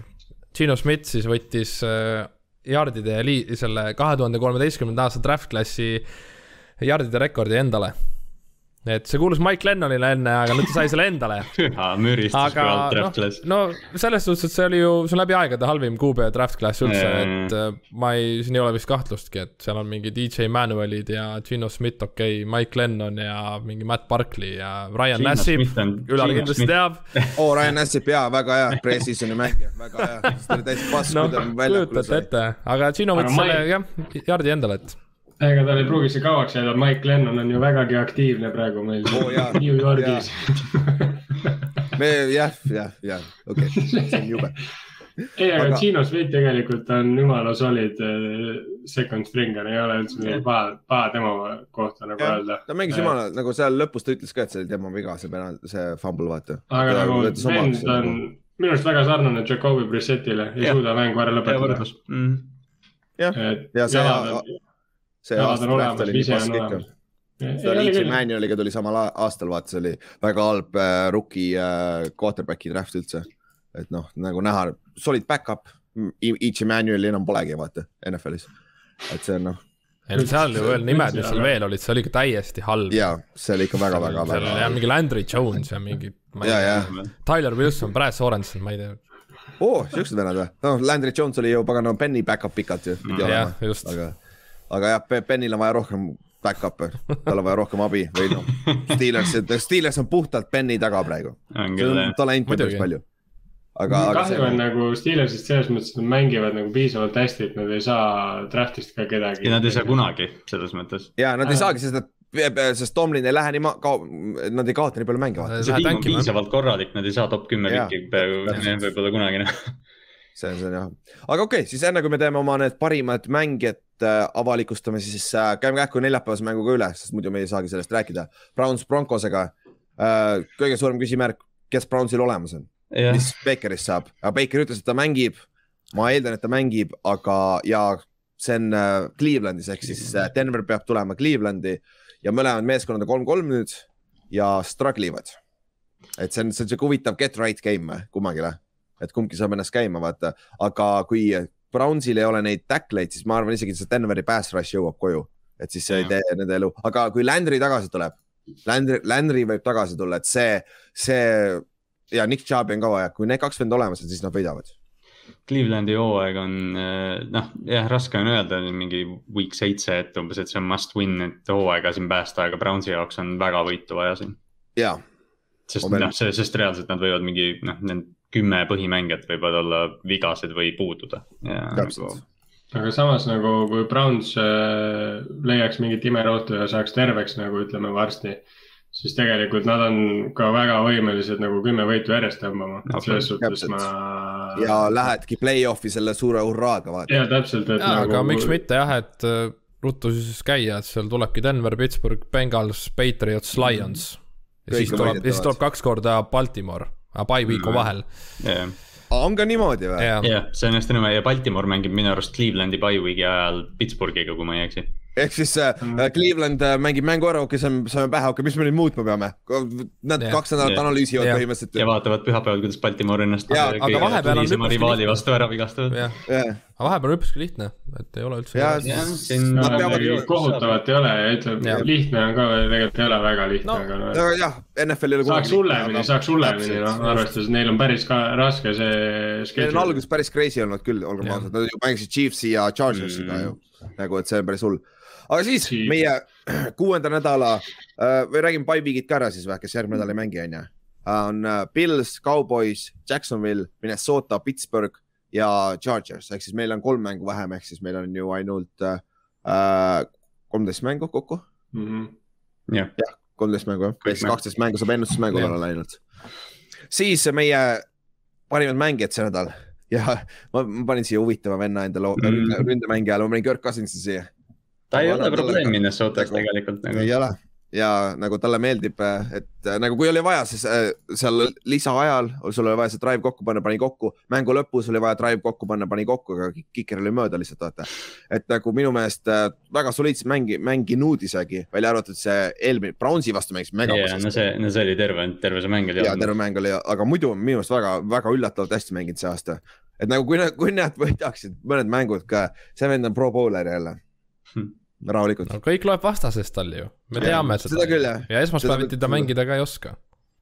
Gino Schmidt siis võttis äh, Yardide lii-, selle kahe tuhande kolmeteistkümnenda aasta draft klassi Yardide rekordi endale. Et see kuulus Mike Lennonile enne, aga nüüd ta sai selle endale aga noh no selles suhtes, et see oli ju, see on läbi aegade halvim QB draft class üldse Jaa. et äh, ma ei, siin ei ole vist kahtlustki, et seal on mingi DJ Manuelid ja Gino Schmidt, okei okay,, Mike Lennon ja mingi Matt Barkley ja Ryan Nassib, Ülar kindlasti teab. oo, Ryan Nassib jaa, väga hea pre-season'i mängija, väga hea, ta oli täitsa pass, noh, kui ta väljakule kujutate sai. ette, aga Gino võttis selle jah, Yardi endale, et ega tal ei pruugi see kauaks jääda, Mike Lennon on ju vägagi aktiivne praegu meil Oo, jaa. New Yorgis. me jah, jah, jah, okei okay., see on jube. ei, aga Gino Smith tegelikult on jumala solid äh, second stringer, ei ole üldse midagi paha, paha tema kohta nagu öelda. ta mängis jumala, nagu seal lõpus ta ütles ka, et see oli tema viga, see penal, see fumble, vaata. aga nagu vend on minu arust väga sarnane Jakobi Brissettile, ei Jah. suuda mängu ära lõpetada. mm.. et ja see jalad on, see jalad aasta on draft oli nii pask on ikka. Leedsi Manualiga tuli samal aastal, vaata, see oli väga halb äh, rookie äh, quarterback'i draft üldse. et noh, nagu näha, solid back-up, Ichi Manuali enam polegi, vaata, NFL-is. et see on noh, ei no seal ju veel nimed, mis seal veel olid, see oli ikka täiesti halb. ja see oli ikka väga-väga. seal oli jah mingi Landry Jones ja mingi. ja, ja. Tyler Wilson, Brad Sorensen, ma ei tea. oo oh,, siuksed vennad või? noh, Landry Jones oli ju pagan Penny back-up pikalt ju. jah, just. aga, aga jah, Pennil on vaja rohkem back-up'e, tal on vaja rohkem abi või noh, Steelers, Steelers on puhtalt Penny taga praegu. talenti on päris palju aga, aga. kahju on nagu Steelersist selles mõttes, et nad mängivad nagu piisavalt hästi, et nad ei saa draft'ist ka kedagi. ja nad ei saa kunagi, selles mõttes. ja nad ei saagi, sest nad sest Tomlin ei lähe nii ma-, kao-, nad ei kaota nii palju mänge. see tiim on piisavalt korralik, nad ei saa top kümme piki peaaegu võib-olla kunagi noh see, see on jah, aga okei okay,, siis enne kui me teeme oma need parimad mängijad äh, avalikustame, siis äh, käime kähku neljapäevase mänguga üle, sest muidu me ei saagi sellest rääkida. Browns Broncosega äh,, kõige suurem küsimärk, kes Brownsil olemas on yeah., mis Bakerist saab, aga Baker ütles, et ta mängib. ma eeldan, et ta mängib, aga ja see on Clevelandis ehk siis Denver peab tulema Clevelandi ja mõlemad meeskonnad on kolm-kolm nüüd ja struggle ivad. et see on, see on sihuke huvitav get right game kummagile et kumbki saab ennast käima vaata, aga kui Brownsil ei ole neid tackleid, siis ma arvan isegi, et see Denveri pass rush jõuab koju, et siis see ei tee nende elu, aga kui Landry tagasi tuleb, Landry, Landry võib tagasi tulla, et see, see ja Nick Chubb on ka vaja, kui need kaks venda olemas on, siis nad võidavad. Clevelandi hooaeg on noh, jah, raske on öelda mingi week seitse, et umbes, et see on must win, et hooaega siin päästa, aga Brownsi jaoks on väga võitu vaja siin. jaa. sest noh, see, sest reaalselt nad võivad mingi noh, need kümme põhimängijat võivad olla vigased või puududa. Nagu... aga samas nagu, kui Browns äh, leiaks mingit imerootu ja saaks terveks nagu ütleme varsti, siis tegelikult nad on ka väga võimelised nagu kümme võitu järjest tõmbama no,. selles suhtes ma. ja lähedki play-off'i selle suure hurraaga vaata. ja täpselt, et. Nagu... aga miks mitte jah, et äh, ruttu siis käia, et seal tulebki Denver, Pittsburgh, Bengals, Patriots, Lions. ja siis tuleb, ja siis tuleb kaks korda Baltimore aga by week on mm. vahel yeah. on ka niimoodi või? jah yeah, see on hästi nõme ja Baltimore mängib minu arust Clevelandi by week'i ajal Pittsburghiga, kui ma ei eksi ehk siis äh, mm. Cleveland äh, mängib mängu ära, okei okay,, saame, saame pähe, okei okay,, mis me nüüd muutma peame. Nad yeah. kaks nädalat analüüsivad yeah. põhimõtteliselt. ja vaatavad pühapäeval, kuidas Baltimore ennast. aga vahepeal on üpriski rivaali vastu ära vigastavad aga vahepeal on üpriski lihtne, et ei ole üldse. no, peavad... kohutavat ei ole ja ütleme, lihtne on ka, tegelikult ei ole väga lihtne no., aga no.. jah, NFL ei ole. saaks hullemini, saaks hullemini, noh, arvestades, neil on päris ka raske see. Neil on alguses päris crazy olnud küll, olgem ausad, nad ju mängisid Chiefsi ja Chargersiga ju, nagu, et see on päris hull aga siis Siit. meie kuuenda nädala äh, või räägime Pipe'id ka ära siis või, kes järgmine nädal ei mängi, on ju. on äh, Pils, Cowboys, Jacksonville, Minnesota, Pittsburgh ja Chargers ehk siis meil on kolm mängu vähem, ehk siis meil on ju ainult äh, kolmteist mängu kokku mm. -hmm. jah ja,, kolmteist mängu jah, siis kaksteist mängu saab ennustusmängu peale läinud. siis meie parimad mängijad see nädal ja ma, ma panin siia huvitava venna endale mm -hmm. ründemängija all, ma panin Kirk Cousinsi siia ta ei ole probleem Minnesotas tegelikult nagu. ei ole ja nagu talle meeldib, et nagu kui oli vaja, siis äh, seal lisaajal sul oli vaja see drive kokku panna, pani kokku, mängu lõpus oli vaja drive kokku panna, pani kokku, aga kiker oli mööda lihtsalt vaata. et nagu minu meelest äh, väga soliidselt mängi, mänginud isegi, välja arvatud see eelmine, Brownsi vastu mängis mega. ja, no see, no see oli terve, terve see mäng oli. ja terve mäng oli, aga muidu minu meelest väga, väga üllatavalt hästi mänginud see aasta. et nagu kui, kui nad võidaksid mõned mängud ka, see vend on pro bowler jälle hm rahulikult no,. kõik loeb vastasest tal ju, me teame seda. seda küll jah. ja esmaspäeviti ta mängida ka ei oska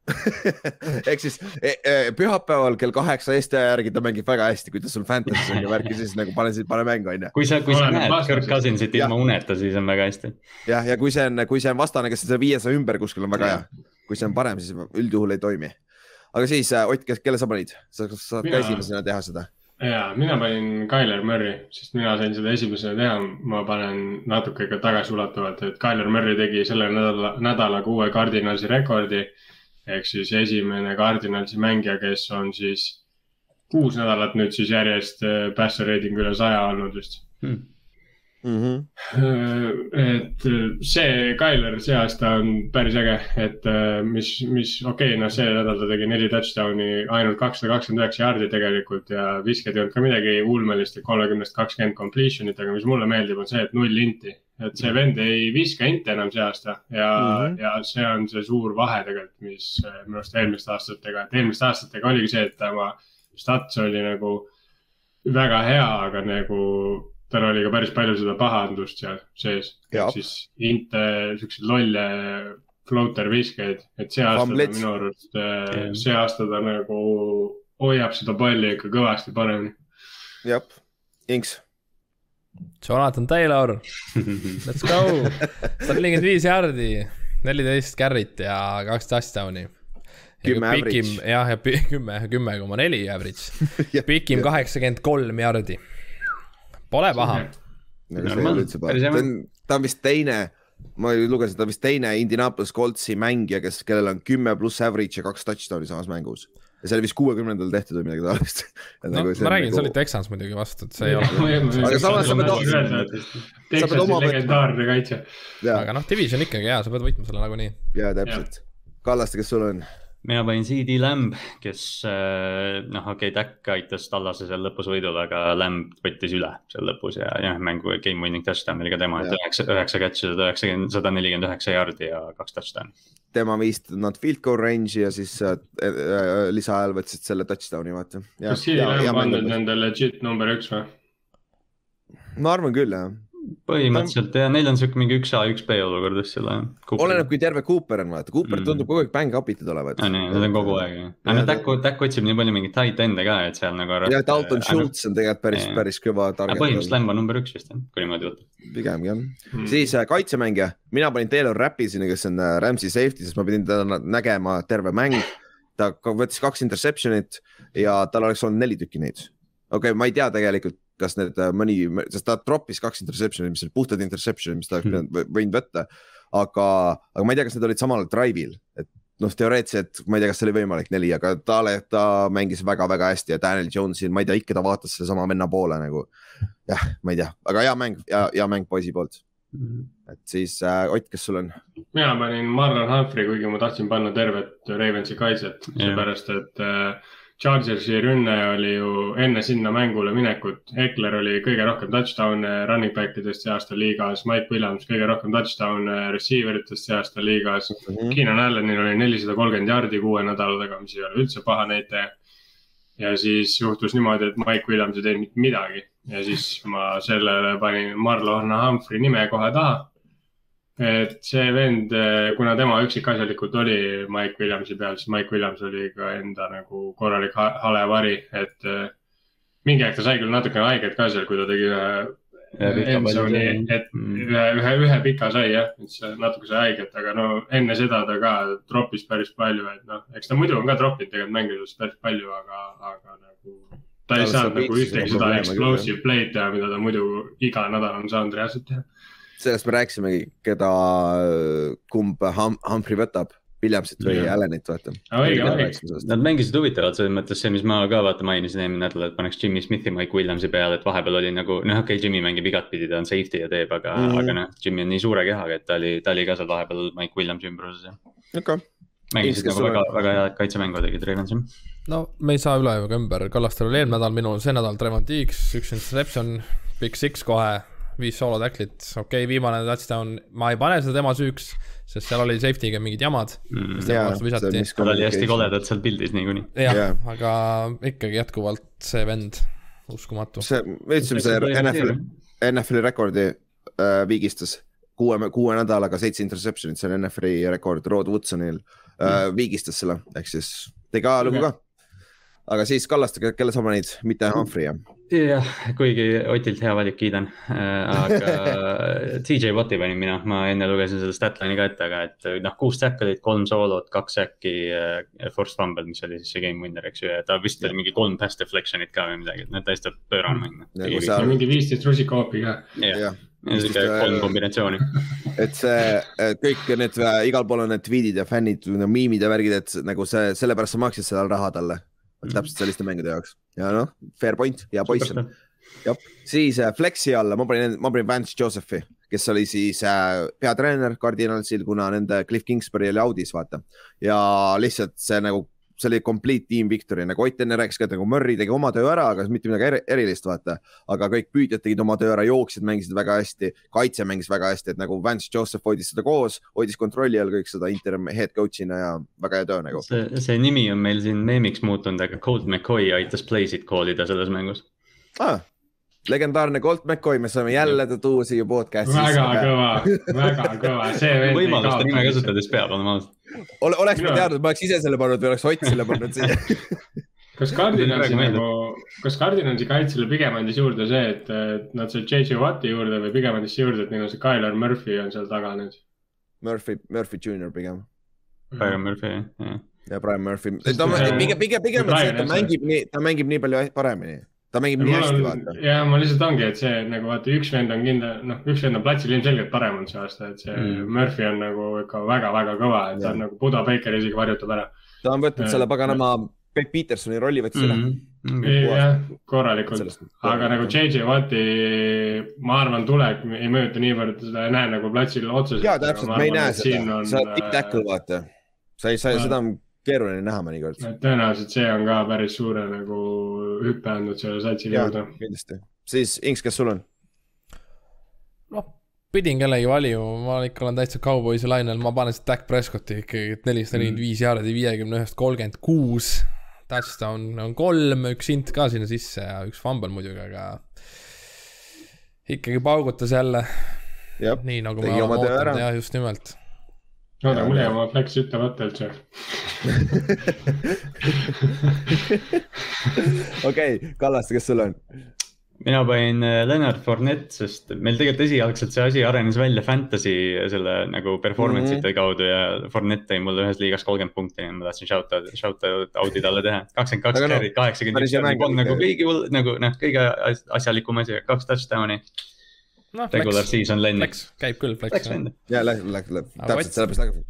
ehk siis e, e, pühapäeval kell kaheksa Eesti aja järgi ta mängib väga hästi, kui ta sul Fantasy's on ja värki, siis nagu pane, pane mängu onju. kui sa, kui sa näed Kirk Cousinsit ilma uneta, siis on väga hästi. jah, ja kui see on, kui see on vastane, kes on selle viiesaja ümber kuskil on väga hea. kui see on parem, siis üldjuhul ei toimi. aga siis Ott, kelle sa panid, sa saad ka esimesena teha seda ja mina panin Tyler Murry, sest mina sain seda esimesena teha. ma panen natuke ka tagasiulatuvalt, et Tyler Murry tegi selle nädala, nädalaga uue Cardinalsi rekordi. ehk siis esimene Cardinalsi mängija, kes on siis kuus nädalat nüüd siis järjest äh, passer rating üle saja olnud vist hmm mm. -hmm. et see Tyler see aasta on päris äge, et äh, mis, mis okei okay,, noh, see nädal ta tegi neli touchdown'i, ainult kakssada kakskümmend üheksa jaardi tegelikult ja visked ei olnud ka midagi ulmelist, et kolmekümnest kakskümmend completion'it, aga mis mulle meeldib, on see, et null inti. et see vend ei viska inte enam see aasta ja mm, -hmm. ja see on see suur vahe tegelikult, mis äh, minu arust eelmiste aastatega, et eelmiste aastatega oligi see, et tema stats oli nagu väga hea, aga nagu tal oli ka päris palju seda pahandust seal sees. Siis inte, siukseid lolle floater viskeid, et see aasta ta minu arust Jah., see aasta ta nagu hoiab seda palli ikka kõvasti paremini. jah, Inks, Jonathan Taylor, let's go. sada nelikümmend viis jaardi, neliteist carry't ja kaks touchdown'i. Kümme average. jah, ja kümme, kümme koma neli average. pikim kaheksakümmend kolm jaardi. Pole paha. nagu ta on, vist teine, ma lugesin, ta on vist teine Indianapolis Coltsi mängija, kes, kellel on kümme pluss average ja kaks touchdown'i samas mängus. ja see oli vist kuuekümnendal tehtud või midagi taolist. no ma räägin, see oli Texans muidugi vastu, et see ei ole. Aga samas sa pead- oma- legendaarne kaitse. ja, aga noh, division ikkagi hea, sa pead võitma selle nagunii. ja täpselt. Kallaste, kes sul on? Mina panin CD Lamb, kes äh, noh, okei okay,, Tack aitas Tallase seal lõpus võidule, aga Lamb võttis üle seal lõpus ja jah, mängu game winning touchdown oli ka tema, et üheksa, üheksa catch'i, sada üheksakümmend, sada nelikümmend üheksa jaardi ja kaks touchdown'i. tema viis nad field goal range'i ja siis äh, äh, lisaajal võtsid selle touchdown'i, vaata. kas CD Lamb on nüüd nende legit number üks või? ma arvan küll, jah. Põhimõtteliselt ja neil on siuke mingi üks A, üks B olukord vist selle. oleneb, kui terve Cooper on, vaata. Cooper Mm. tundub kogu aeg bäng up itud olevat. on ju, seda on kogu aeg ju. aga noh, Tack, Tack otsib nii palju mingeid tight end'e ka, et seal nagu. ja Dalton Schultz on tegelikult päris, päris kõva aga target. põhimõtteliselt Lamb on number üks vist jah, kui niimoodi võtta. pigem jah. Hmm. siis äh, kaitsemängija, mina panin Taylor Rappi sinna, kes on äh, Rams'i safety, sest ma pidin teda nägema terve mäng. ta võttis kaks interception'it ja tal oleks olnud neli tükki neid. okei okay,, ma ei tea tegelikult, kas need äh, mõni, sest ta troppis kaks interception'it, mis olid puhtad interception'id, mis ta oleks Hmm. pidanud võ- võinud võtta. aga, aga ma ei tea, kas need olid samal drive'il, et noh, teoreetiliselt ma ei tea, kas see oli võimalik neli, aga ta, ta mängis väga-väga hästi ja Daniel Jones'il, ma ei tea, ikka ta vaatas sellesama venna poole nagu. jah, ma ei tea, aga hea mäng ja hea mäng poisi poolt et siis äh, Ott, kes sul on? mina panin Marlon Humphrey, kuigi ma tahtsin panna tervet Ravensi kaitset, seepärast et äh, Chargersi rünne oli ju enne sinna mängule minekut. Eckler oli kõige rohkem touchdown'e running back idest see aasta liigas, Mike Williams kõige rohkem touchdown'e receiver itest see aasta liigas. Keenan Allanil oli nelisada kolmkümmend jaardi kuue nädala taga, mis ei ole üldse paha näitaja. ja siis juhtus niimoodi, et Mike Williams ei teinud mitte midagi ja siis ma sellele panin Marlon Humphrey nime kohe taha. Et see vend, kuna tema üksikasjalikult oli Mike Williamsi peal, siis Mike Williams oli ka enda nagu korralik ha- hale vari, et eh, mingi aeg ta sai küll natukene haiget ka seal, kui ta tegi ühe endzone'i et Mm. ühe, ühe, ühe pika sai jah, see natuke sai haiget, aga no enne seda ta ka troppis päris palju, et noh, eks ta muidu on ka troppinud tegelikult mängides päris palju, aga, aga nagu ta ei saanud nagu ühtegi seda explosive play'd teha, mida ta muidu iga nädal on saanud reaalselt teha. Sellest me rääkisimegi, keda, kumb Hum- Humphrey võtab, Williamsit või. Allanit, vaata. Nad mängisid huvitavalt selles mõttes see, mis ma ka vaata mainisin eelmine nädal, et paneks Jimmy Smithi Mike Williamsi peale, et vahepeal oli nagu noh, okei okay,, Jimmy mängib igatpidi, ta on safety ja teeb, aga mm. -hmm. aga noh, Jimmy on nii suure kehaga, et ta oli, ta oli ka seal vahepeal Mike Williamsi ümbruses ja okei, mängisid nagu väga väga head kaitsemängu tegid Ravens jah. no me ei saa üle ega ümber, Kallastel oli eelmine nädal, minul see nädal Trevon Diggs, üks interception, Big Six kohe, viis soolo tacklit, okei okay,, viimane touchdown, ma ei pane seda tema süüks, sest seal oli safety'ga mingid jamad, mis tema vastu visati. ta oli hästi. koledalt seal pildis niikuinii. jah yeah., aga ikkagi jätkuvalt see vend, uskumatu. see, me ütlesime, see NFL, NFL-i rekordi äh, viigistas kuue, kuue nädalaga seitse interception'it, see on NFL-i rekord Rod Woodsonil äh, viigistas selle, ehk siis tegi ajalugu ka. Aga siis Kallaste, kelle sa panid, mitte Humphrey jah? jah, kuigi Otilt hea valik, kiidan. aga TJ Watti panin mina, ma enne lugesin seda statline'i ka ette, aga et noh, kuus tackle'it, kolm soolot, kaks äkki, forced fumble, mis oli siis see game winner, eks ju, ja ta vist oli mingi kolm pass deflection'it ka või midagi, et noh, täiesti pöörane mäng. Nagu seal- mingi viisteist rusikoopi ka. jah, sihuke kolm kombinatsiooni. et see, kõik need äh, igal pool on need tweet'id ja fännid, miimid ja värgid, et nagu see, sellepärast sa maksid seda raha talle. Täpselt selliste mängude jaoks ja noh, fair point, hea poiss on. jah, siis äh, Flexi alla ma panin, ma panin Vance Josephi, kes oli siis äh, peatreener Cardinalsil, kuna nende Cliff Kingsbury oli audis, vaata. ja lihtsalt see nagu, see oli complete team victory, nagu Ott enne rääkis ka, et nagu Murry tegi oma töö ära, aga mitte midagi eri- erilist, vaata. aga kõik püüdjad tegid oma töö ära, jooksjad mängisid väga hästi, kaitse mängis väga hästi, et nagu Vance Joseph hoidis seda koos, hoidis kontrolli all kõik seda interim head coach'ina ja väga hea töö nagu. see, see nimi on meil siin meemiks muutunud, aga Colt McCoy aitas play'sid call ida selles mängus. Ah, legendaarne Colt McCoy, me saame jälle ta tuua siia podcast'i. väga kõva, väga kõva, see vend ei võimalust nime kasutades peab olema aus. ole, oleks ma teadnud, ma oleks ise selle pannud või oleks Ott selle pannud siia. kas Cardinalsi nagu, kas Cardinalsi kaitsele pigem andis juurde see, et et nad said JJ Watti juurde või pigem andis juurde, et neil on see Tyler Murphy on seal taga nüüd? Murphy, Murphy Junior pigem Brian Murphy, jah. ja Brian Murphy. Ta pigem, pigem, pigem on see, et ta mängib nii, ta mängib nii palju paremini. Ta mängib nii hästi, vaata. ja ma lihtsalt ongi, et see nagu vaata, üks vend on kindel, noh, üks vend on platsil ilmselgelt parem olnud see aasta, et see Mm. mm. Murphy on nagu ikka väga-väga kõva, et ta Jah. on nagu Buda Baker isegi varjutab ära. ta on võtnud Ja- selle paganama Peep Petersoni rolli võttis üle. Mhm. jah, korralikult, aga nagu JJ Watti, ma arvan, tulek ei mõjuta niivõrd, seda ei näe nagu platsil otseselt. ja täpselt, me ei näe seda, sa oled tipp tackle, vaata. sa ei, sa, Ma- seda on keeruline näha mõnikord. tõenäoliselt see on ka päris suure nagu hüppe andnud selle satsile jaa juurde., kindlasti. siis Inks, kes sul on? noh, pidin kellegi valima, ma ikka olen täitsa kauboisi lainel, ma panen seda Dak Prescotti ikkagi, et nelisada nelikümmend viis jaardi, viiekümne ühest kolmkümmend kuus. Touchdown on kolm, üks int ka sinna sisse ja üks fumble muidugi, aga ikkagi paugutas jälle, nii nagu me oleme ootanud, jah, just nimelt. oota, mul jäi oma flex ütlemata üldse. okei, Kallaste, kes sul on? mina panin äh, Leonard Fournette, sest meil tegelikult esialgselt see asi arenes välja fantasy selle nagu performance ite mm -hmm. kaudu ja Fournette tõi mulle ühes liigas kolmkümmend punkti, nii et ma tahtsin shout out, shout out'i talle teha. kakskümmend kaks carry't, kaheksakümmend üks nagu kõigi hull, nagu noh, kõige as- asjalikum asi, kaks touchdown'i, noh, regular flex, season lend. flex, käib küll, Läks flex. vend. ja läks, läks, läks, täpselt sellepärast läks.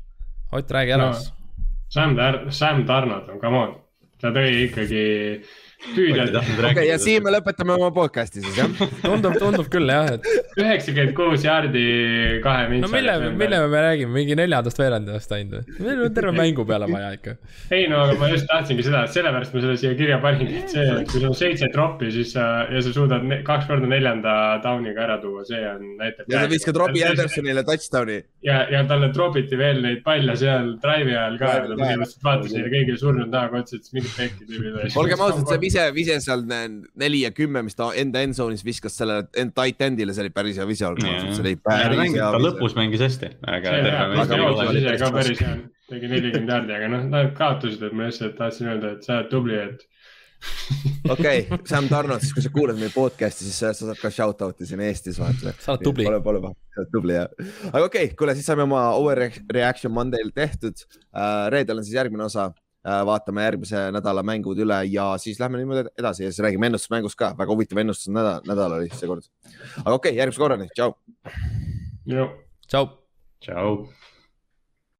Ott, räägi ära No. Sam Tar-, Sam Tarnot on, come on, ta tõi ikkagi püüdjad okei, ja siin me lõpetame oma podcast'i siis jah. tundub, tundub küll jah, et üheksakümmend kuus jaardi kahe no mintsaga. mille, mille me räägime, mingi neljandast veerandajast ainult või? meil on terve mängu peale vaja ikka. ei no aga ma just tahtsingi seda, et sellepärast ma selle siia kirja paningi, et see, et kui sul on seitse troppi, siis sa ja sa suudad ne, kaks korda neljanda down'iga ära tuua, see on, näitab. ja sa viskad Robbie. Andersonile touchdown'i. ja, ja talle tropiti veel neid palle seal drive'i ajal ka põhimõtteliselt vaatas neile kõigile surnud näoga ütles mingit pekki tüübile. olgem ausad, see vise, vise seal ne- neli ja kümme, mis ta enda endzone'is viskas selle end tight end'ile, see oli päris hea vise, olgem ausad, see oli päris hea ta lõpus mängis hästi, aga ise tegi nelikümmend jaardi, aga noh, nad kaotasid, et ma lihtsalt tahtsin öelda, et sa oled tubli, et okei, Sam Tarnot, siis kui sa kuulad meie podcast'i, siis sa sa saad ka shout out'i siin Eestis vaata. Sa oled tubli. Pole, pole paha, sa oled tubli jah. aga okei okay,, kuule, siis saime oma overreaction Monday'l tehtud. reedel on siis järgmine osa. Vaatame järgmise nädala mängud üle ja siis lähme niimoodi edasi ja siis räägime ennustusmängust ka, väga huvitav ennustusnädal, nädal oli seekord. aga okei okay,, järgmise korrani, tšau. tšau. tšau.